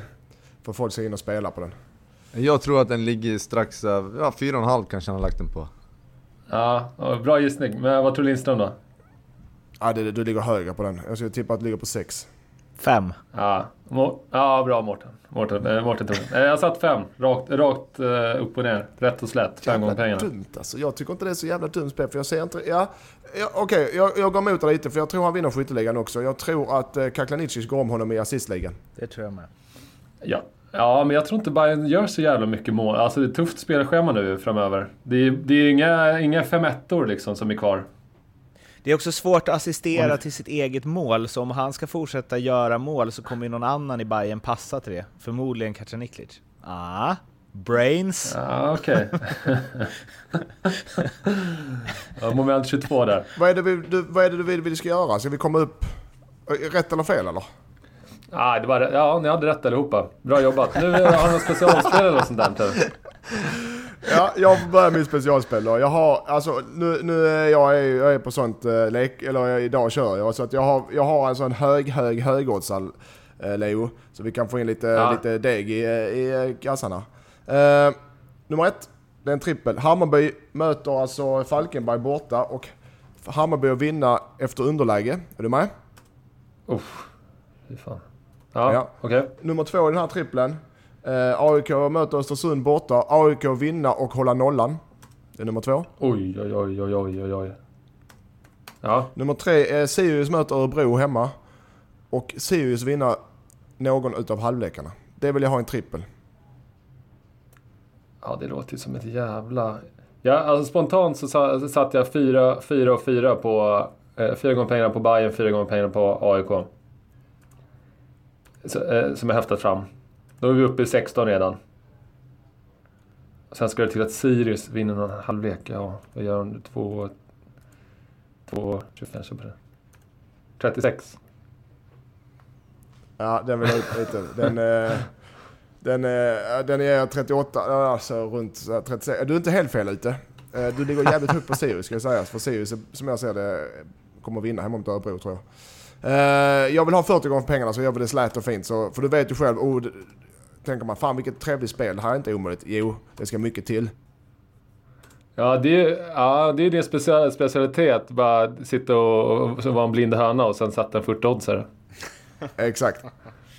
för folk ska in och spela på den. Jag tror att den ligger strax över, ja fyra och en halv kanske han har lagt den på. Ja, bra gissning. Men vad tror Lindström då? Ja, det, du ligger högre på den. Jag skulle tippa att du ligger på sex. Fem. Ja, Må- ja bra Mårten. Mårten, äh, Mårten tog den. Eh, Jag satt fem. Rakt, rakt eh, upp och ner. Rätt och slätt. Fem gånger pengarna. dumt alltså. Jag tycker inte det är så jävla dumt spel för jag ser inte... Ja, ja, Okej, jag, jag går emot det lite för jag tror han vinner skytteligan också. Jag tror att eh, Kaklanicis går om honom i assistligan. Det tror jag med. Ja. Ja, men jag tror inte Bayern gör så jävla mycket mål. Alltså det är ett tufft spelschema nu framöver. Det är, det är inga, inga fem ettor liksom som är kvar. Det är också svårt att assistera till sitt eget mål, så om han ska fortsätta göra mål så kommer ju någon annan i Bayern passa till det. Förmodligen Kacaniklic. Ah, brains. Ja, okej. (laughs) ja, moment 22 där. Vad är det, vi, du, vad är det du vill vi ska göra? Ska vi komma upp... Rätt eller fel eller? Ah, det var, ja, ni hade rätt allihopa. Bra jobbat. Nu har ni något specialspel eller sånt där. Typ. Ja, jag börjar mitt specialspel då. Jag har, alltså nu, nu är jag, är, jag är på sånt eh, lek, eller jag, idag kör jag. Så att jag har, jag har en sån hög, hög, högoddsall eh, Leo. Så vi kan få in lite, Ja. lite deg i, eh, i eh, kassarna. Eh, nummer ett, det är en trippel. Hammarby möter alltså Falkenberg borta och Hammarby att vinna efter underläge. Är du med? Uff, fy fan. Ja, Ja. okej. Nummer två i den här trippeln. Eh, AIK möter Östersund borta. AIK vinna och hålla nollan. Det är nummer två. Oj, oj, oj, oj, oj, oj. Ja, Nummer tre är Sirius möter Örebro hemma. Och Sirius vinna någon utav halvlekarna. Det vill jag ha en trippel. ja det låter ju som ett jävla... Ja, alltså spontant så sa- satte jag fyra, fyra och fyra på... Eh, fyra gånger pengarna på Bayern, fyra gånger pengarna på AIK. Eh, som jag häftat fram. Då är vi uppe i 16 redan. Sen ska det till att Sirius vinner någon halvlek. Ja, vad gör de? Två... Två... 25 på det. 36. Ja, den vill jag ut lite. Den, eh, den, eh, den är 38, alltså runt 36. Du är inte helt fel ute. Eh, du ligger jävligt högt på Sirius ska jag säga. För Sirius, som jag ser det, kommer vinna hemma mot Örebro tror jag. Eh, Jag vill ha 40 gånger pengarna så gör vi det slät och fint. Så, för du vet ju själv, oh, det- tänker man fan vilket trevligt spel, det här är inte omöjligt. Jo, det ska mycket till. Ja, det är, ja, det är din special, specialitet. Bara sitta och, och vara en blind höna och sen sätta en 40-oddsare. (laughs) Exakt.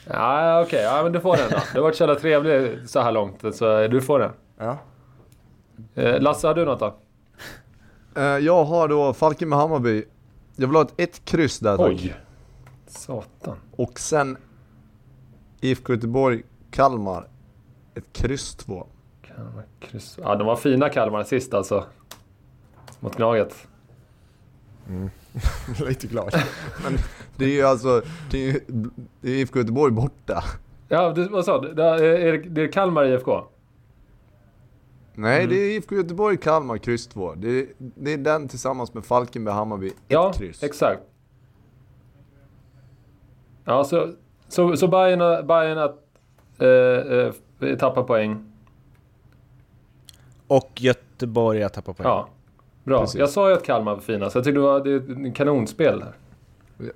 Ja, okej. Ja, men du får den då. Du har varit så jävla trevlig så här långt, så du får den. Ja. Eh, Lasse, har du något då? Eh, jag har då Falken med Hammarby. Jag vill ha ett ett kryss där tack. Oj! Satan. Och sen IFK Göteborg, Kalmar. Ett kryss två. Kalmar kryss. Ja, de var fina Kalmar sist alltså. Mot Gnaget. (laughs) Lite glad. Men det är ju alltså, det är, ju, det är IFK Göteborg borta. Ja, du, vad sa du? Det är, det- är Kalmar IFK? Nej, Mm. det är IFK Göteborg, Kalmar, kryss 2. Det är, det är den tillsammans med Falkenberg, Hammarby, ett Ja, kryss. exakt. Ja, så, så, så Bayern, Bayern att eh, eh, tappa poäng. Och Göteborg att tappa poäng. Ja, bra. Precis. Jag sa ju att Kalmar var fina, så jag tyckte det var det är ett kanonspel. Här.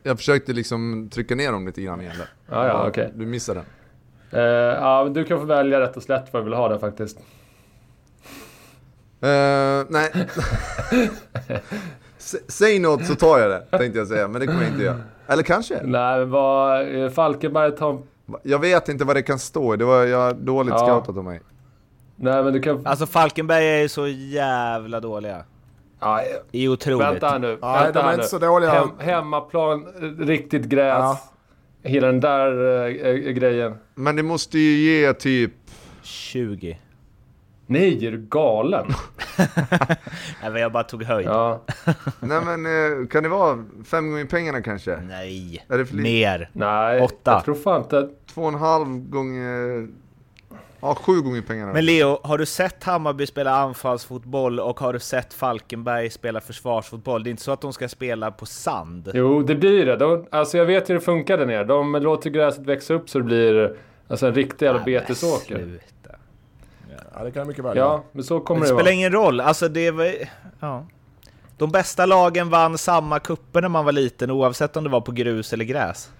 Jag försökte liksom trycka ner dem lite grann igen där. Ja, ja, okej. Du missade den. Eh, ja, men du kan få välja rätt och slätt vad du vill ha där faktiskt. Eh, nej. (laughs) S- Säg något så tar jag det, tänkte jag säga. Men det kommer jag inte göra. Eller kanske? Nej, vad... eh, Falkenberg tar... Jag vet inte vad det kan stå. Det var jag dåligt Ja. scoutat av mig. Nej, men du kan... Alltså Falkenberg är ju så jävla dåliga. Ja, Det är otroligt. vänta här nu. Nej, vänta de är här inte nu. så dåliga. Hem, hemmaplan, eh, riktigt gräs. Ja. Hela den där eh, eh, grejen. Men det måste ju ge typ... 20. Nej, är du galen? (laughs) Nej, men jag bara tog höjd. Ja. Nej men eh, kan det vara fem gånger pengarna kanske? Nej. Är det för lite? Mer. Nej, Åtta. jag tror fan inte... Två och en halv gånger... Ja, sju gånger pengarna. Men Leo, har du sett Hammarby spela anfallsfotboll och har du sett Falkenberg spela försvarsfotboll? Det är inte så att de ska spela på sand. Jo, det blir det. De, alltså jag vet hur det funkar där nere. De låter gräset växa upp så det blir alltså en riktig jävla betesåker. Ja, det kan jag mycket väl Ja, men så kommer det det spelar vara. ingen roll. Alltså det var... Ja. De bästa lagen vann samma kupper när man var liten oavsett om det var på grus eller gräs.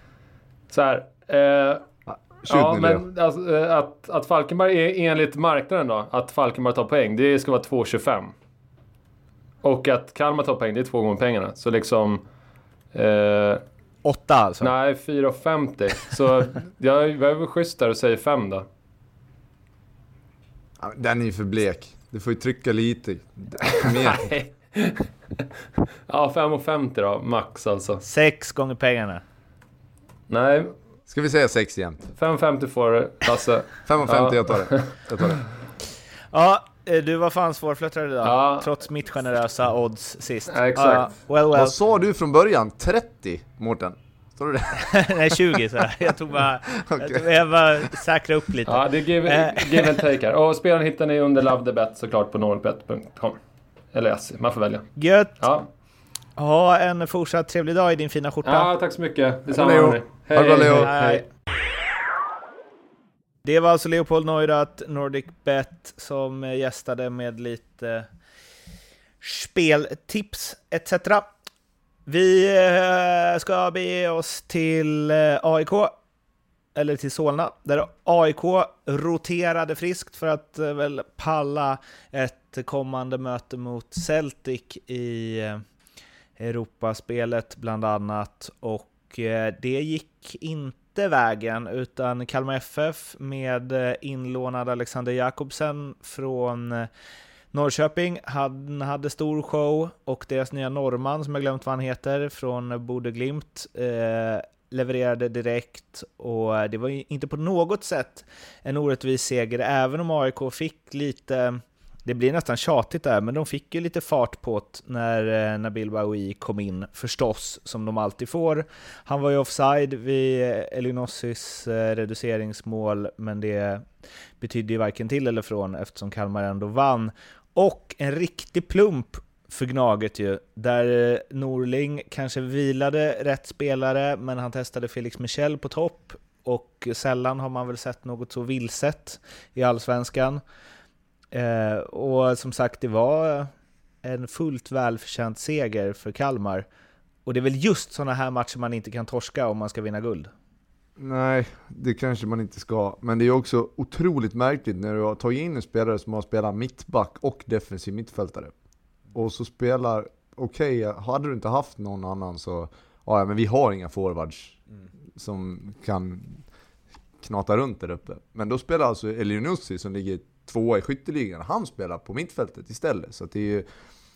Så här. Eh, ja, men alltså, eh, att, att Falkenberg är enligt marknaden då, att Falkenberg tar poäng, det ska vara 2,25. Och att Kalmar tar poäng, det är två gånger pengarna. Så liksom... Eh, Åtta alltså. nej, 4,50. Så (laughs) jag, jag är väl schysst där och säger 5 då. Ja, Den är ju för blek. Du får ju trycka lite. (laughs) Nej. ja, 5,50 då, max alltså. Sex gånger pengarna. Nej, Ska vi säga sex jämt? 5,50 får du, Lasse. 5,50 Ja. jag tar det. Jag tar det. Ja, eh, du var fan svårflörtad idag. Ja. Trots mitt generösa odds sist. Ja, exakt. Ja, well, well. Vad sa du från början? 30, Mårten? Sa du det? (laughs) Nej, 20 så. Jag tog bara... Okej. jag, tog, jag bara säkra upp lite. Ja, det är give, Eh. give and take här. Och spelaren hittar ni under Love the Bet såklart på normalitbet.com. Eller SC, man får välja. Gött! Ja. Ha en fortsatt trevlig dag i din fina skjorta. ja, tack så mycket. Detsamma Leo. hörni. Ha det bra, Leo. Hej. Det var alltså Leopold Neurath, Nordic Bet, som gästade med lite speltips etc. Vi eh, ska bege oss till eh, AIK, eller till Solna, där AIK roterade friskt för att eh, väl palla ett kommande möte mot Celtic i Europaspelet bland annat. Och det gick inte vägen, utan Kalmar FF med inlånad Alexander Jakobsen från Norrköping, han hade stor show och deras nya norrman, som jag glömt vad han heter, från Bode Glimt, eh, levererade direkt och det var inte på något sätt en orättvis seger, även om AIK fick lite det blir nästan tjatigt där, men de fick ju lite fart på det när eh, Nabil Bahoui kom in, förstås, som de alltid får. Han var ju offside vid eh, Elinossis eh, reduceringsmål, men det betydde ju varken till eller från eftersom Kalmar ändå vann. Och en riktig plump för Gnaget ju, där eh, Norling kanske vilade rätt spelare, men han testade Felix Michel på topp, och sällan har man väl sett något så vilset i allsvenskan. Eh, och som sagt, det var en fullt välförtjänt seger för Kalmar. Och det är väl just sådana här matcher man inte kan torska om man ska vinna guld. Nej, det kanske man inte ska. Men det är också otroligt märkligt när du har tagit in en spelare som har spelat mittback och defensiv mittfältare. Och så spelar, okej, hade du inte haft någon annan så, ja men vi har inga forwards som kan knata runt där uppe. Men då spelar alltså Elionussi som ligger tvåa i skytteligan, han spelar på mittfältet istället. Så att det är ju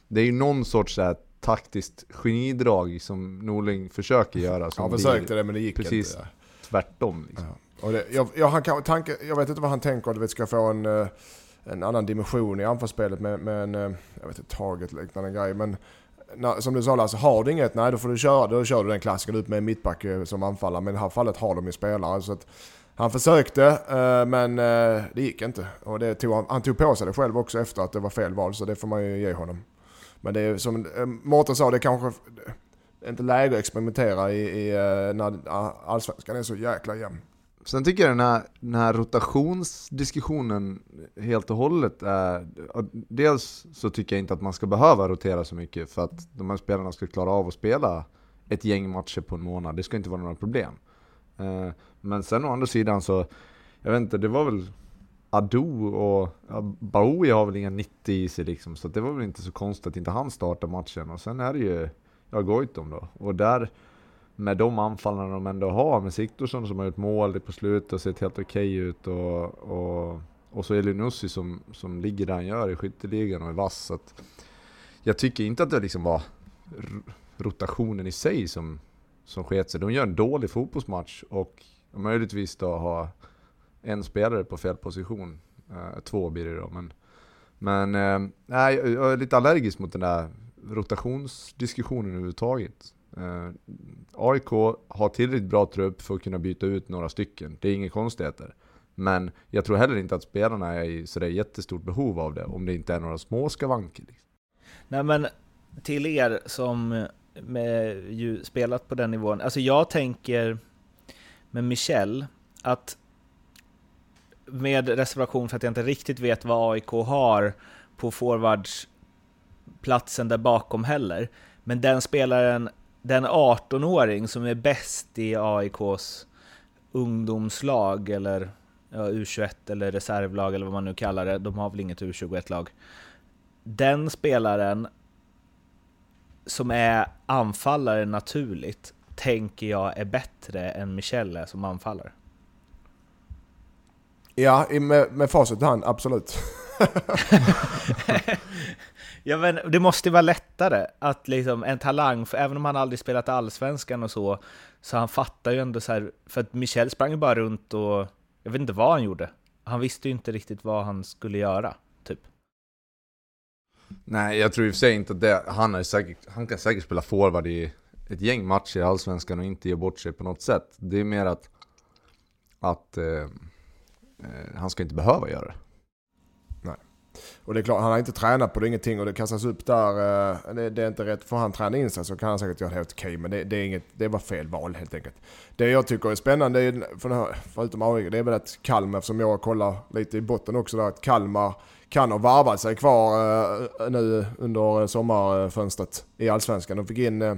det är ju någon sorts så här, taktiskt genidrag som Norling försöker göra. Som Han försökte det men det gick precis inte. tvärtom. Liksom. Ja. Och det, jag, jag, han kan, tanke, jag vet inte vad han tänker, du vet, ska få en, eh, en annan dimension i anfallsspelet med, med en, eh, jag vet inte, taget liknande grej. Men när, som du sa Lasse, har du inget, nej då får du köra, då kör du den klassiken ut med en mittback eh, som anfallare. Men i det här fallet har de ju spelare. Så att han försökte, eh, men eh, det gick inte. Och det tog, han, han tog på sig det själv också efter att det var fel val, så det får man ju ge honom. Men det är som eh, Mårten sa, det kanske det är inte läge att experimentera i, i när allsvenskan är så jäkla jämn. Sen tycker jag den här, den här rotationsdiskussionen helt och hållet är... Dels så tycker jag inte att man ska behöva rotera så mycket för att de här spelarna ska klara av att spela ett gäng matcher på en månad. Det ska inte vara några problem. Men sen å andra sidan så, jag vet inte, det var väl Ado och ja, Baoui har väl inga 90 i sig liksom, så det var väl inte så konstigt att inte han startar matchen. Och sen är det ju ja, Goitom då. Och där, med de anfallarna de ändå har, med Siktorsson som har gjort mål på slutet och sett helt okej okay ut och, och, och så Elinussi som, som ligger där han gör i skytteligan och är vass. Så att jag tycker inte att det liksom var rotationen i sig som, som sket sig. De gör en dålig fotbollsmatch och möjligtvis då ha en spelare på fel position. Eh, två blir det då. Men, men eh, nej, jag är lite allergisk mot den där rotationsdiskussionen överhuvudtaget. Eh, uh, AIK har tillräckligt bra trupp för att kunna byta ut några stycken. Det är inga konstigheter. Men jag tror heller inte att spelarna är i sådär jättestort behov av det, om det inte är några små skavanker. Liksom. Nej men, till er som med, ju spelat på den nivån, alltså jag tänker med Michel, att med reservation för att jag inte riktigt vet vad AIK har på forwardsplatsen där bakom heller. Men den spelaren, den 18-åring som är bäst i AIKs ungdomslag eller ja, U21 eller reservlag eller vad man nu kallar det, de har väl inget U21-lag. Den spelaren som är anfallare naturligt, tänker jag är bättre än Michelle som anfallare. Ja, med, med facit i hand, absolut. (laughs) (laughs) ja, men det måste vara lättare att liksom en talang, för även om han aldrig spelat allsvenskan och så, så han fattar ju ändå så här, för att Michel sprang ju bara runt och jag vet inte vad han gjorde. Han visste ju inte riktigt vad han skulle göra, typ. Nej, jag tror i och för sig inte att det, han, är säkert, han kan säkert spela forward i ett gäng matcher i Allsvenskan och inte ge bort sig på något sätt. Det är mer att, att eh, eh, han ska inte behöva göra det. Nej. Och det är klart, han har inte tränat på det, ingenting och det kastas upp där. Eh, det, det är inte rätt. Får han träna in sig så kan han säkert göra det helt okej. Men det, det, är inget, det var fel val helt enkelt. Det jag tycker är spännande, är, förutom AIK, det är väl att Kalmar, eftersom jag kollar lite i botten också där, att Kalmar kan ha varvat sig kvar eh, nu under eh, sommarfönstret i Allsvenskan. De fick in eh,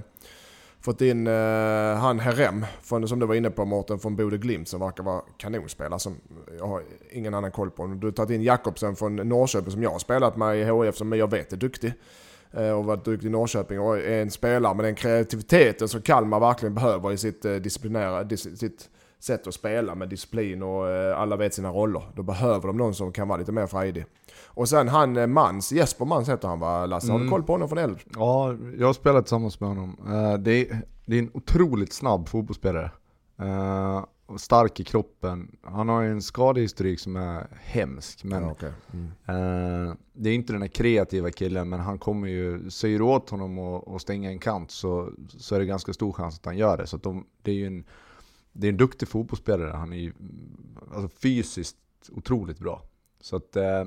fått in uh, han Herem, från, som du var inne på Mårten, från Bode Glimt som verkar vara kanonspelare som jag har ingen annan koll på. Du har tagit in Jakobsen från Norrköping som jag har spelat med i HF som jag vet är duktig. Uh, och varit duktig i Norrköping och är en spelare med den kreativiteten som Kalmar verkligen behöver i sitt uh, disciplinära, dis, sitt sätt att spela med disciplin och alla vet sina roller. Då behöver de någon som kan vara lite mer frejdig. Och sen han eh, Mans, Jesper Mans heter han va Lasse? Har du mm. koll på honom från Eld? Ja, jag har spelat tillsammans med honom. Uh, det, är, det är en otroligt snabb fotbollsspelare. Uh, stark i kroppen. Han har ju en skadehistorik som är hemsk. Men, ja, okay. mm. det är inte den här kreativa killen, men han kommer ju, säger du åt honom att stänga en kant så, så är det ganska stor chans att han gör det. Så de, det är ju en, det är en duktig fotbollsspelare. Han är ju alltså fysiskt otroligt bra. Så att Eh,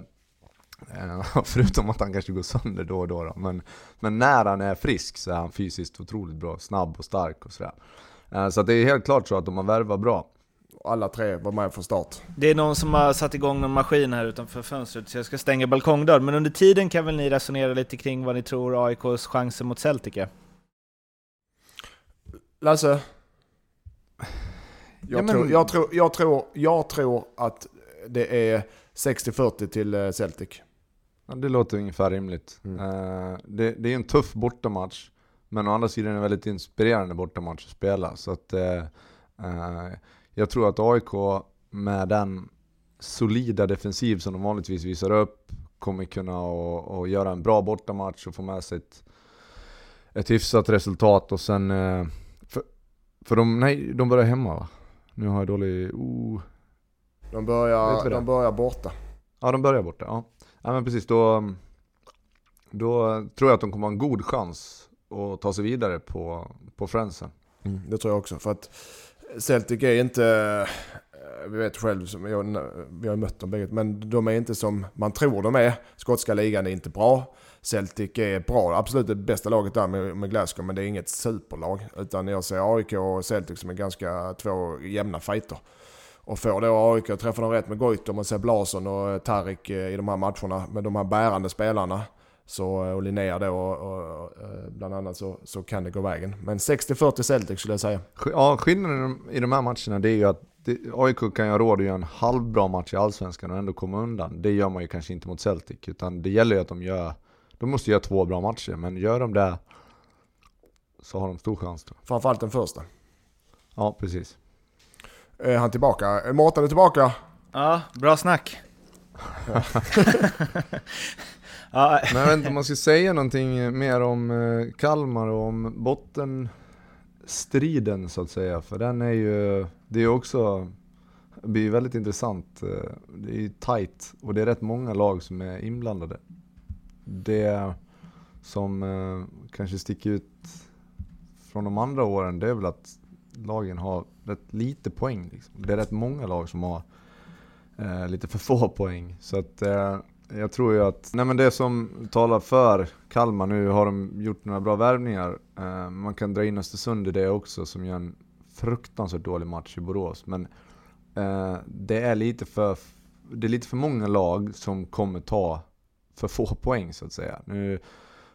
(laughs) förutom att han kanske går sönder då och då, då. Men, men när han är frisk så är han fysiskt otroligt bra, snabb och stark och sådär. Eh, så det är helt klart så att de har värvat bra. Alla tre var med från start. Det är någon som har satt igång någon maskin här utanför fönstret så jag ska stänga balkongdörren. Men under tiden kan väl ni resonera lite kring vad ni tror AIKs chanser mot Celtic är? Lasse? Jag, ja, men... tror, jag, tror, jag, tror, jag tror att det är 60-40 till eh, Celtic. Ja, det låter ungefär rimligt. Mm. Uh, det, det, är en tuff bortamatch, men å andra sidan är en väldigt inspirerande bortamatch att spela. Så att, uh, uh, jag tror att AIK med den solida defensiv som de vanligtvis visar upp kommer kunna och, och göra en bra bortamatch och få med sig ett, ett hyfsat resultat. Och sen, för, för de, nej, de börjar hemma va? Nu har jag dålig... Oh. De börjar, de börjar borta. Ja, de börjar borta. Ja, ja men precis. Då, då tror jag att de kommer ha en god chans att ta sig vidare på, på Friendsen. Mm, det tror jag också. För att Celtic är inte, eh, vi vet själv, som jag, vi har mött dem bägge, men de är inte som man tror de är. Skotska ligan är inte bra. Celtic är bra, absolut det bästa laget där med, med Glasgow, men det är inget superlag. Utan jag ser AIK och Celtic som är ganska två jämna fighter. Och får då AIK träffa dem rätt med Goitom och Seb Larsson och Tarik eh, i de här matcherna med de här bärande spelarna så, och Linnér då och, och, och, eh, bland annat så, så kan det gå vägen. Men 60-40 Celtic skulle jag säga. Ja, skillnaden i de här matcherna det är ju att det, AIK kan ju råd att göra en halvbra match i Allsvenskan och ändå komma undan. Det gör man ju kanske inte mot Celtic, utan det gäller ju att de gör, de måste göra två bra matcher, men gör de det så har de stor chans då. Framförallt den första. Ja, precis. Är han tillbaka? Mårten är tillbaka? Ja, bra snack. (laughs) ja. Men jag vet inte om man ska säga någonting mer om eh, Kalmar och om bottenstriden så att säga. För den är ju, det är också, det blir väldigt intressant. Eh, det är ju tight och det är rätt många lag som är inblandade. Det som eh, kanske sticker ut från de andra åren, det är väl att lagen har rätt lite poäng. Liksom. Det är rätt många lag som har eh, lite för få poäng. Så att eh, jag tror ju att, nej men det som talar för Kalmar, nu har de gjort några bra värvningar. Eh, man kan dra in Östersund i det också som gör en fruktansvärt dålig match i Borås. Men eh, det är lite för, det är lite för många lag som kommer ta för få poäng så att säga. Nu,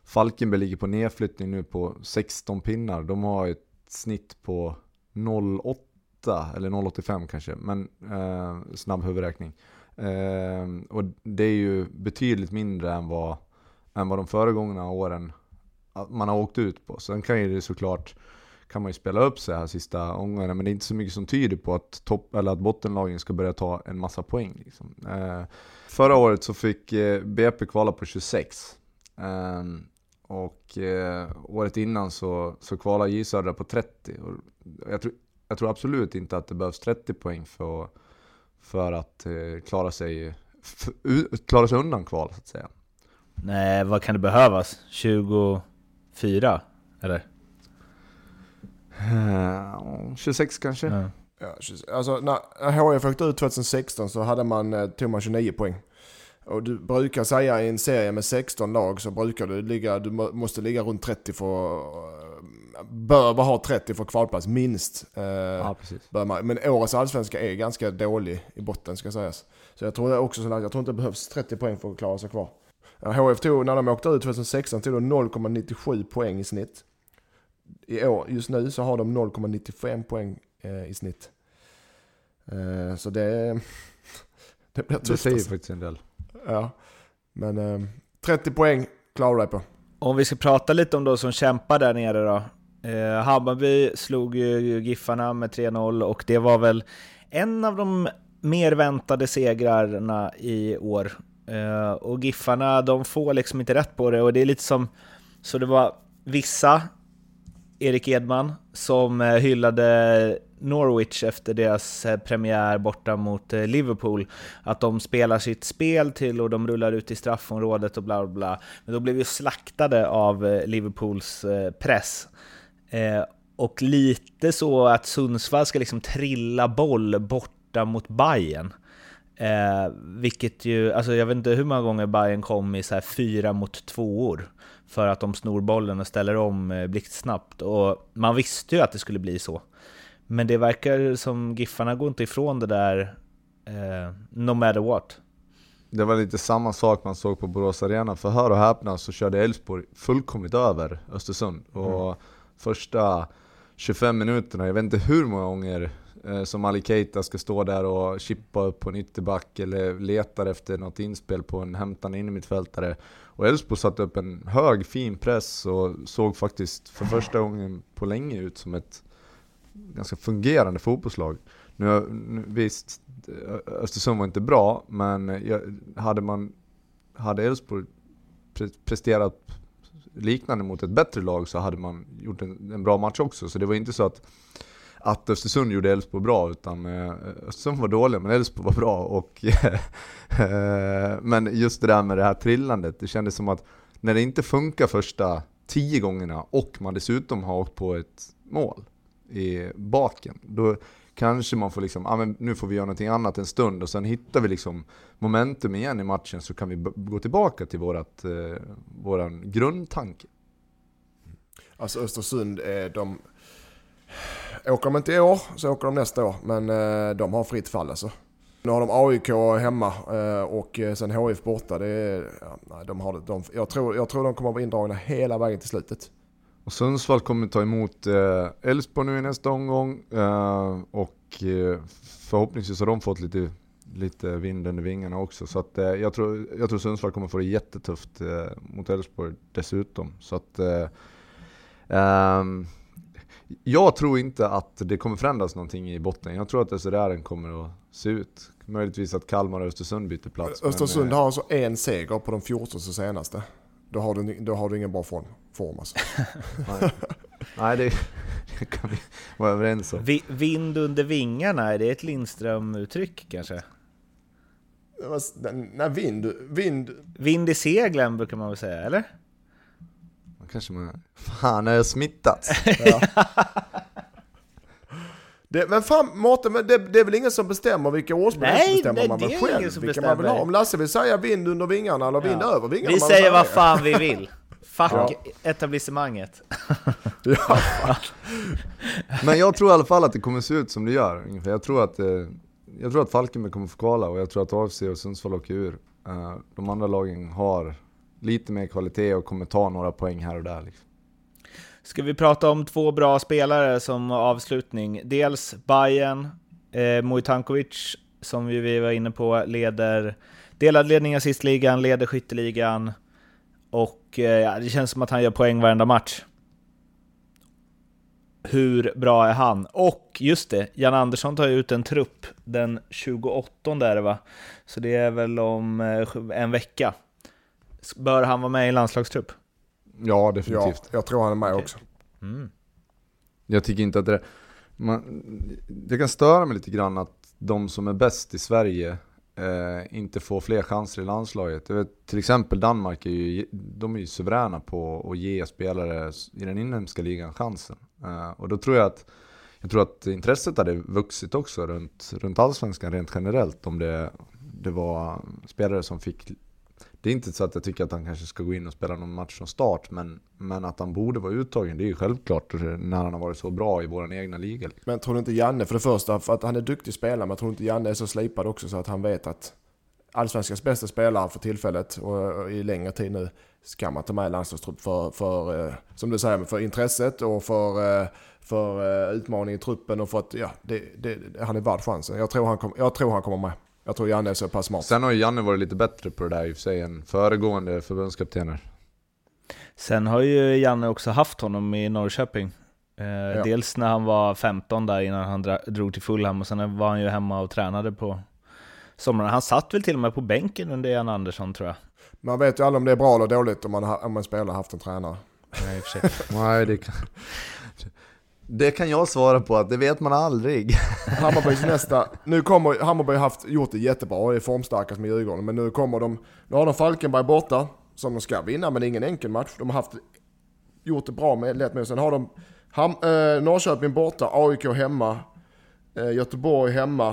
Falkenberg ligger på nedflyttning nu på 16 pinnar. De har ett snitt på 0,8 eller 0,85 kanske, men eh, snabb huvudräkning. Eh, och det är ju betydligt mindre än vad, än vad de föregångna åren ah, man har åkt ut på. Sen kan ju det såklart kan man ju spela upp sig här sista omgångarna, men det är inte så mycket som tyder på att, topp, eller att bottenlagen ska börja ta en massa poäng. Liksom. Eh, förra året så fick eh, BP kvala på 26. Eh, och eh, året innan så, så kvalade J Södra på 30. Och jag, tror, jag tror absolut inte att det behövs 30 poäng för, för att eh, klara, sig, för, klara sig undan kval så att säga. Nej, vad kan det behövas? 24? Eller? Eh, 26 kanske? Ja. Ja, alltså när HIF åkte ut 2016 så hade man, eh, tog man 29 poäng. Och du brukar säga i en serie med 16 lag så brukar du ligga, du måste ligga runt 30 för, bör bara ha 30 för kvalplats minst. Eh, ja. Men årets allsvenska är ganska dålig i botten ska sägas. Så jag tror också så jag tror inte det behövs 30 poäng för att klara sig kvar. HF tog, när de åkte ut 2016, tog de 0,97 poäng i snitt. I år, just nu så har de 0,95 poäng eh, i snitt. Eh, så det, (laughs) det blir tufft. Det säger alltså. faktiskt en del. Ja. Men eh, 30 poäng klarar du dig på. Om vi ska prata lite om de som kämpar där nere då. Eh, Hammarby slog ju Giffarna med 3-0 och det var väl en av de mer väntade segrarna i år. Eh, och Giffarna, de får liksom inte rätt på det och det är lite som... Så det var vissa, Erik Edman, som eh, hyllade Norwich efter deras eh, premiär borta mot eh, Liverpool. Att de spelar sitt spel till och de rullar ut i straffområdet och bla bla bla. Men då blev ju slaktade av eh, Liverpools press. Och lite så att Sundsvall ska liksom trilla boll borta mot Bayern. Eh, vilket ju, alltså jag vet inte hur många gånger Bayern kom i så här fyra mot tvåor för att de snor bollen och ställer om blixtsnabbt. Och man visste ju att det skulle bli så. Men det verkar som Giffarna går inte ifrån det där eh, no matter what. Det var lite samma sak man såg på Borås Arena, för hör och häpna så körde Elfsborg fullkomligt över Östersund. Och mm. första 25 minuterna, jag vet inte hur många gånger eh, som Ali Keita ska stå där och chippa upp på en ytterback eller letar efter något inspel på en hämtande innermittfältare. Och Elfsborg satte upp en hög fin press och såg faktiskt för första gången på länge ut som ett ganska fungerande fotbollslag. Nu, nu, visst, Östersund var inte bra, men jag, hade man hade Elfsborg pre presterat liknande mot ett bättre lag så hade man gjort en, en, bra match också. Så det var inte så att, att Östersund gjorde Elfsborg bra, utan eh, Östersund var dåliga men Elfsborg var bra. Och, (laughs) eh, men just det där med det här trillandet, det kändes som att när det inte funkar första tio gångerna och man dessutom har åkt på ett mål i baken, då kanske man får liksom, ah, men nu får vi göra någonting annat en stund och sen hittar vi liksom momentum igen i matchen så kan vi gå tillbaka till vårat, eh, våran grundtanke. Alltså Östersund, är de... Åker de inte i år så åker de nästa år. Men eh, de har fritt fall alltså. Nu har de AIK hemma eh, och eh, sen HIF borta. Det är, ja, de har de, jag, tror, jag tror de kommer att vara indragna hela vägen till slutet. Och Sundsvall kommer ta emot eh, Elfsborg nu i nästa omgång eh, och eh, förhoppningsvis har de fått lite, lite vind under vingarna också. Så att, jag, tror, jag tror Sundsvall kommer få det jättetufft mot Elfsborg dessutom. Så att, eh, ehm, jag tror inte att det kommer förändras någonting i botten. Jag tror att SRR kommer att se ut. Möjligtvis att Kalmar och Östersund byter plats. men, Östersund eh, har alltså en seger på de 14 senaste. Då har du, då har du ingen bra form, form alltså. Nej, nej det, det (laughs) kan vi vara överens om. Vi, vind under vingarna, är det ett Lindström-uttryck kanske? Nej, vind, vind, Vind i seglen brukar man väl säga, eller? Kanske man... Fan, är jag smittats? (laughs) Det, men fan Mårten, det, det är väl ingen som bestämmer vilka årspel Nej, det bestämmer nej, man det väl själv som vilka man vill ha. bestämmer. Om Lasse vill säga vind under vingarna eller vind över vingarna. Vi säger vad fan vi vill. Fuck Ja. etablissemanget. (laughs) Ja, Men jag tror i alla fall att det kommer se ut som det gör. ungefär. Jag tror att, eh, jag tror att Falkenberg kommer få kvala och jag tror att AFC och Sundsvall åker ur. Eh, de andra lagen har lite mer kvalitet och kommer ta några poäng här och där. Liksom. Ska vi prata om två bra spelare som avslutning? Dels Bayern, eh, Mojtankovic, som vi var inne på, leder delad ledning i assistligan, leder skytteligan och eh, ja, det känns som att han gör poäng varenda match. Hur bra är han? Och just det, Jan Andersson tar ju ut en trupp den 28 är det va? Så det är väl om eh, en vecka. Bör han vara med i landslagstrupp? Ja, ja, definitivt. jag tror han är med Okej. också. Mm. Jag tycker inte att det... Man, det kan störa mig lite grann att de som är bäst i Sverige eh, inte får fler chanser i landslaget. Vet, till exempel Danmark är ju, de är ju suveräna på att ge spelare i den inhemska ligan chansen. Eh, och då tror jag att jag tror att intresset hade vuxit också runt, runt allsvenskan rent generellt om det, det var spelare som fick det är inte så att jag tycker att han kanske ska gå in och spela någon match från start, men, men att han borde vara uttagen, det är ju självklart när han har varit så bra i vår egna liga. Men tror du inte Janne, för det första, för att han är duktig spelare, men tror du inte Janne är så slipad också så att han vet att Allsvenskans bästa spelare för tillfället och i längre tid nu ska man ta med i landslagstrupp för, för eh, som du säger, för intresset och för, eh, för eh, utmaning i truppen och för att, ja, det, det, han är värd chansen. Jag tror han, kom, jag tror han kommer med. Jag tror Janne är så pass smart. Sen har ju Janne varit lite bättre på det där i och för sig än föregående förbundskaptener. Sen har ju Janne också haft honom i Norrköping. Eh, Dels när han var 15 där innan han drog till Fulham och sen var han ju hemma och tränade på sommaren. Han satt väl till och med på bänken under Jan Andersson tror jag. Man vet ju aldrig om det är bra eller dåligt om man, om en spelare har haft en tränare. Nej, i och för sig. (laughs) Nej, det kan... Det kan jag svara på, att det vet man aldrig. (laughs) Hammarbys nästa, nu kommer Hammarby har haft, gjort det jättebra och är formstarkast med Djurgården. Men nu kommer de, nu har de Falkenberg borta, som de ska vinna, men det är ingen enkel match. De har haft, gjort det bra med lätt med. Sen har de Ham, eh, Norrköping borta, AIK hemma, eh, Göteborg hemma.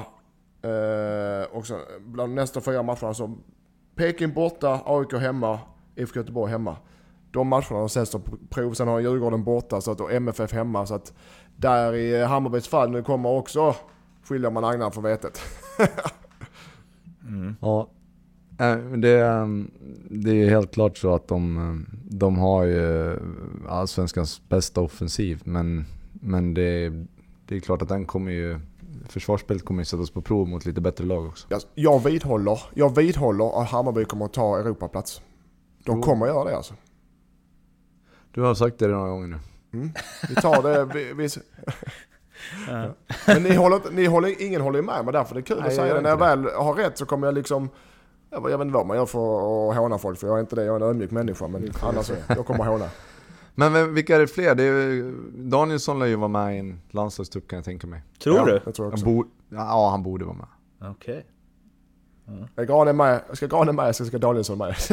Eh, och sen bland nästa fyra matcherna så Peking borta, AIK hemma, IFK Göteborg hemma. De matcherna de sett på prov. Sen har Djurgården borta så att, och MFF hemma. Så att där i Hammarbys fall nu kommer också skiljer man agnarna från vetet. Ja. Eh, men Det, ehm, det är helt klart så att de, eh, de har ju allsvenskans bästa offensiv, men, men det, det är klart att den kommer ju, försvarsspelet kommer ju sättas på prov mot lite bättre lag också. Jag, jag vidhåller, jag vidhåller att Hammarby kommer att ta Europaplats. De Jo. kommer att göra det alltså. Du har sagt det några gånger nu. Mm. Vi tar det. Vi, vi, (laughs) men ni håller, ni håller, ingen håller med mig därför det är kul Nej, att säga det. När jag väl har rätt så kommer jag liksom... Jag, jag vet inte vad man gör för att håna folk för jag är inte det. Jag är en ödmjuk människa men annars jag kommer att håna. (laughs) Men vilka är det fler? Det är, Danielsson lär ju vara med i en landslagstrupp kan jag tänka mig. Tror ja, du? Jag tror Han också. bo, ja, han borde vara med. Okej. Är Gran är med, ska Gran är med så ska Danielsson med. (laughs)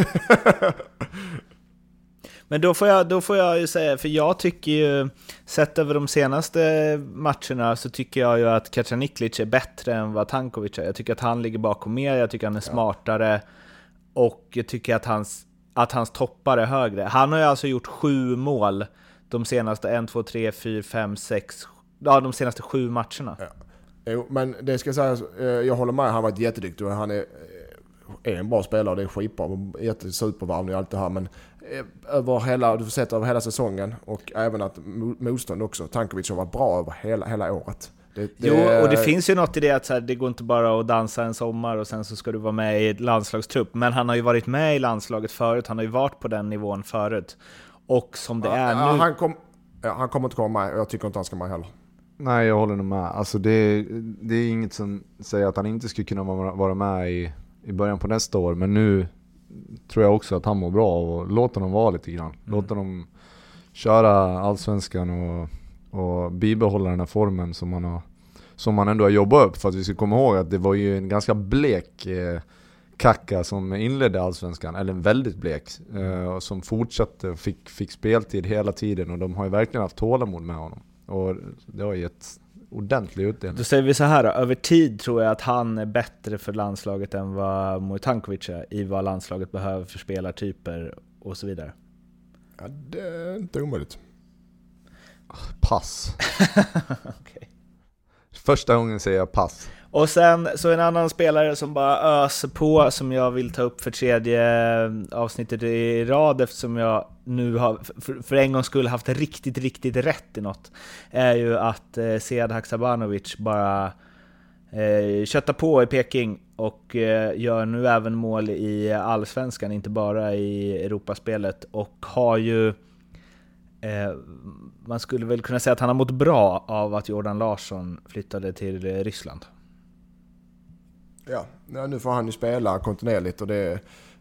Men då får, jag, då får jag ju säga, för jag tycker ju, sett över de senaste matcherna så tycker jag ju att Kacaniklic är bättre än vad Tankovic är. Jag tycker att han ligger bakom mer, jag tycker han är smartare och jag tycker att hans, att hans toppar är högre. Han har ju alltså gjort sju mål de senaste 1, 2, 3, 4, 5, 6, ja de senaste sju matcherna. Ja. Jo, men det ska sägas, eh, jag håller med, han har varit jätteduktig och han är, eh, är en bra spelare. Det är skitbra, jättesupervarvning och allt det här. Men över hela, du får sett över hela säsongen och även att motstånd också. Tankovic har varit bra över hela, hela året. Det, det... Jo, och det finns ju något i det att så här, det går inte bara att dansa en sommar och sen så ska du vara med i ett landslagstrupp. Men han har ju varit med i landslaget förut, han har ju varit på den nivån förut. Och som det ja, är ja, nu... Han, kom, ja, han kommer inte komma med och jag tycker inte han ska med heller. Nej, jag håller nog med. Alltså det, det är inget som säger att han inte skulle kunna vara med i, i början på nästa år, men nu tror jag också att han mår bra och låt honom vara lite grann. Mm. Låt honom köra Allsvenskan och, och bibehålla den här formen som han, har, som han ändå har jobbat upp. För att vi ska komma ihåg att det var ju en ganska blek eh, Kaka som inledde Allsvenskan, eller en väldigt blek, eh, som fortsatte och fick, fick speltid hela tiden och de har ju verkligen haft tålamod med honom. Och det har gett ordentlig utdelning. Då säger vi så här då, över tid tror jag att han är bättre för landslaget än vad Mojtankovic är i vad landslaget behöver för spelartyper och så vidare. Ja, det är inte omöjligt. Pass. (laughs) okay. Första gången säger jag pass. Och sen så en annan spelare som bara öser på, som jag vill ta upp för tredje eh, avsnittet i rad eftersom jag nu har för en gångs skull haft riktigt, riktigt rätt i något, är ju att eh, Sead Haksabanovic bara eh, köttar på i Peking och eh, gör nu även mål i Allsvenskan, inte bara i Europaspelet, och har ju eh, man skulle väl kunna säga att han har mått bra av att Jordan Larsson flyttade till eh, Ryssland. Ja, nu får han ju spela kontinuerligt och det,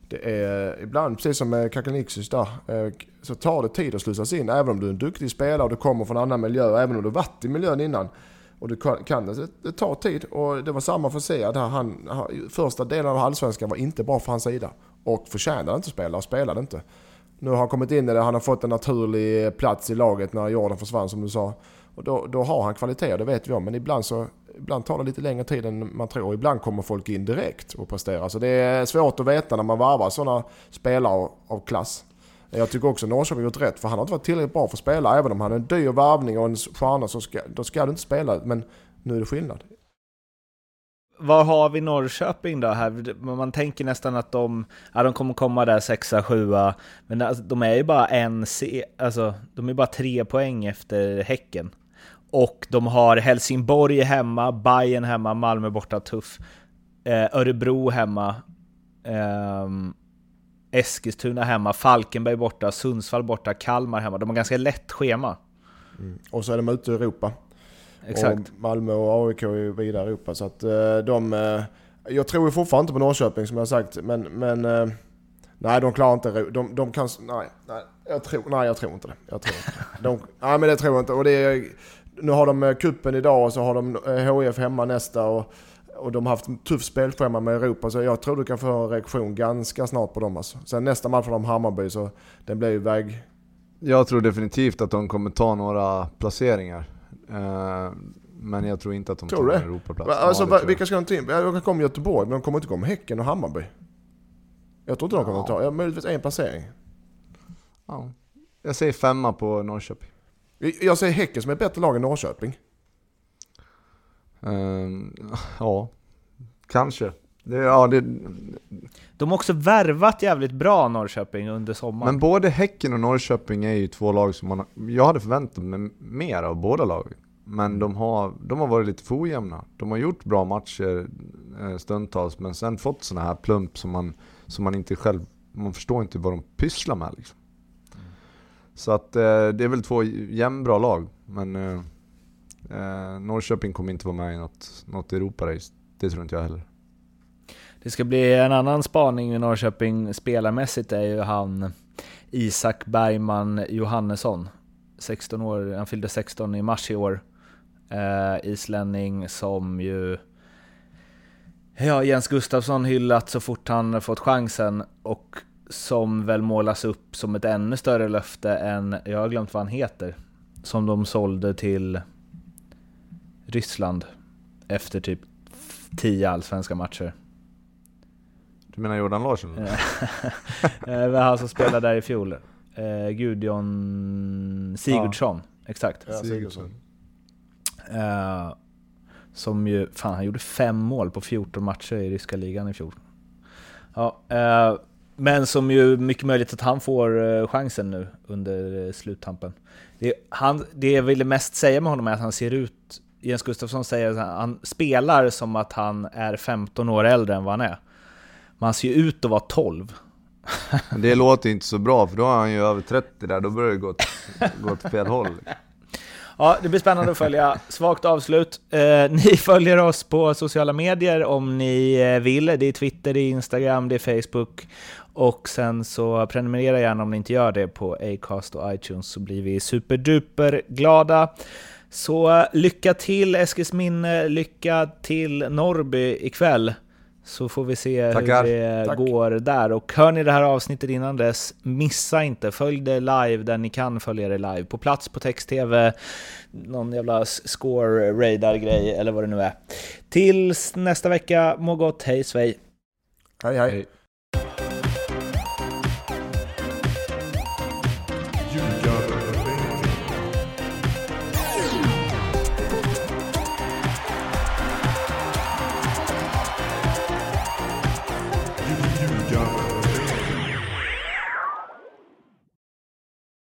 det är ibland, precis som med Kakanixis där, eh, så tar det tid att slussas in. Även om du är en duktig spelare och du kommer från en annan miljö, även om du varit i miljön innan. Och du kan det, det tar tid. Och det var samma för Sead här. Han, första delen av Allsvenskan var inte bra för hans sida. Och förtjänade inte att spela och spelade inte. Nu har han kommit in i det, han har fått en naturlig plats i laget när Jordan försvann som du sa. Och då, då har han kvaliteter, det vet vi om. Men ibland så ibland tar det lite längre tid än man tror. Ibland kommer folk in direkt och presterar. Så det är svårt att veta när man varvar sådana spelare av klass. Jag tycker också Norrköping har gjort rätt för han har inte varit tillräckligt bra för att spela. Även om han är en dyr varvning och en stjärna så ska, då ska du inte spela. Men nu är det skillnad. Var har vi Norrköping då? Här? Man tänker nästan att de, ja, de kommer komma där sexa, sjua. Men alltså, de är ju bara en, alltså, de är bara tre poäng efter Häcken. Och de har Helsingborg hemma, Bayern hemma, Malmö borta tuff. Eh, Örebro hemma. Eh, Eskilstuna hemma, Falkenberg borta, Sundsvall borta, Kalmar hemma. De har ganska lätt schema. Mm. Och så är de ute i Europa. Exakt. Och Malmö och AIK är vidare i Europa. Så att eh, de... Eh, jag tror fortfarande inte på Norrköping som jag sagt, men... men eh, nej, de klarar inte... De, de kan... Nej, nej, jag tror, nej, jag tror inte det. Jag tror inte. De, nej, men det tror jag inte. Och det är, nu har de eh, kuppen idag och så har de HIF eh, hemma nästa. Och, och de har haft tuff spelschema med Europa så jag tror du kan få en reaktion ganska snart på dem alltså. Sen nästa match har de Hammarby så den blir ju väg... Jag tror definitivt att de kommer ta några placeringar. Uh, men jag tror inte att de tror tar en Europaplats. Alltså, ja, vilka ska de ta in? De komma Göteborg men de kommer inte komma Häcken och Hammarby. Jag tror inte de kommer ja. ta, möjligtvis en placering. Ja. Jag säger femma på Norrköping. Jag säger Häcken som är ett bättre lag än Norrköping. Uh, ja, kanske. Det, ja, det... De har också värvat jävligt bra Norrköping under sommaren. Men både Häcken och Norrköping är ju två lag som man, jag hade förväntat mig mer av båda lagen. Men de har, de har varit lite för ojämna. De har gjort bra matcher eh, stundtals, men sen fått sådana här plump som man, som man inte själv, man förstår inte vad de pysslar med liksom. Så att eh, det är väl två jämnbra lag, men eh, eh, Norrköping kommer inte vara med i något, något Europa-race. Det tror inte jag heller. Det ska bli en annan spaning i Norrköping spelarmässigt är ju han Isak Bergman Johannesson. 16 år, han fyllde 16 i mars i år. Eh, islänning som ju Ja, Jens Gustafsson hyllat så fort han fått chansen och som väl målas upp som ett ännu större löfte än, jag har glömt vad han heter, som de sålde till Ryssland efter typ 10 allsvenska matcher. Du menar Jordan Larsson? (laughs) Det var han som spelade där i fjol. Eh, Gudjon Sigurdsson, exakt. Ja, Sigurdsson. Eh, som ju, fan han gjorde fem mål på 14 matcher i ryska ligan i fjol. Ja, eh, men som ju mycket möjligt att han får eh, chansen nu under eh, sluttampen. Det, han, det jag ville mest säga med honom är att han ser ut, Jens Gustafsson säger att han, spelar som att han är 15 år äldre än vad han är. Men han ser ju ut att vara 12. Men Det låter inte så bra för då är han ju över 30 där, då börjar det gå åt, gå åt fel håll. Ja, det blir spännande att följa. Svagt avslut. Eh, ni (laughs) följer oss på sociala medier om ni eh, vill. Det är Twitter, det är Instagram, det är Facebook. Och sen så prenumerera gärna om ni inte gör det på Acast och iTunes så blir vi superduper glada. Så lycka till Eskilsminne, lycka till Norrby ikväll. Så får vi se Tackar. hur det Tack. går där. Och hör ni det här avsnittet innan dess, missa inte. Följ det live där ni kan följa det live. På plats på text-tv, någon jävla score radar grej eller vad det nu är. Tills nästa vecka, må gott, hej svej! Hej hej. Hej.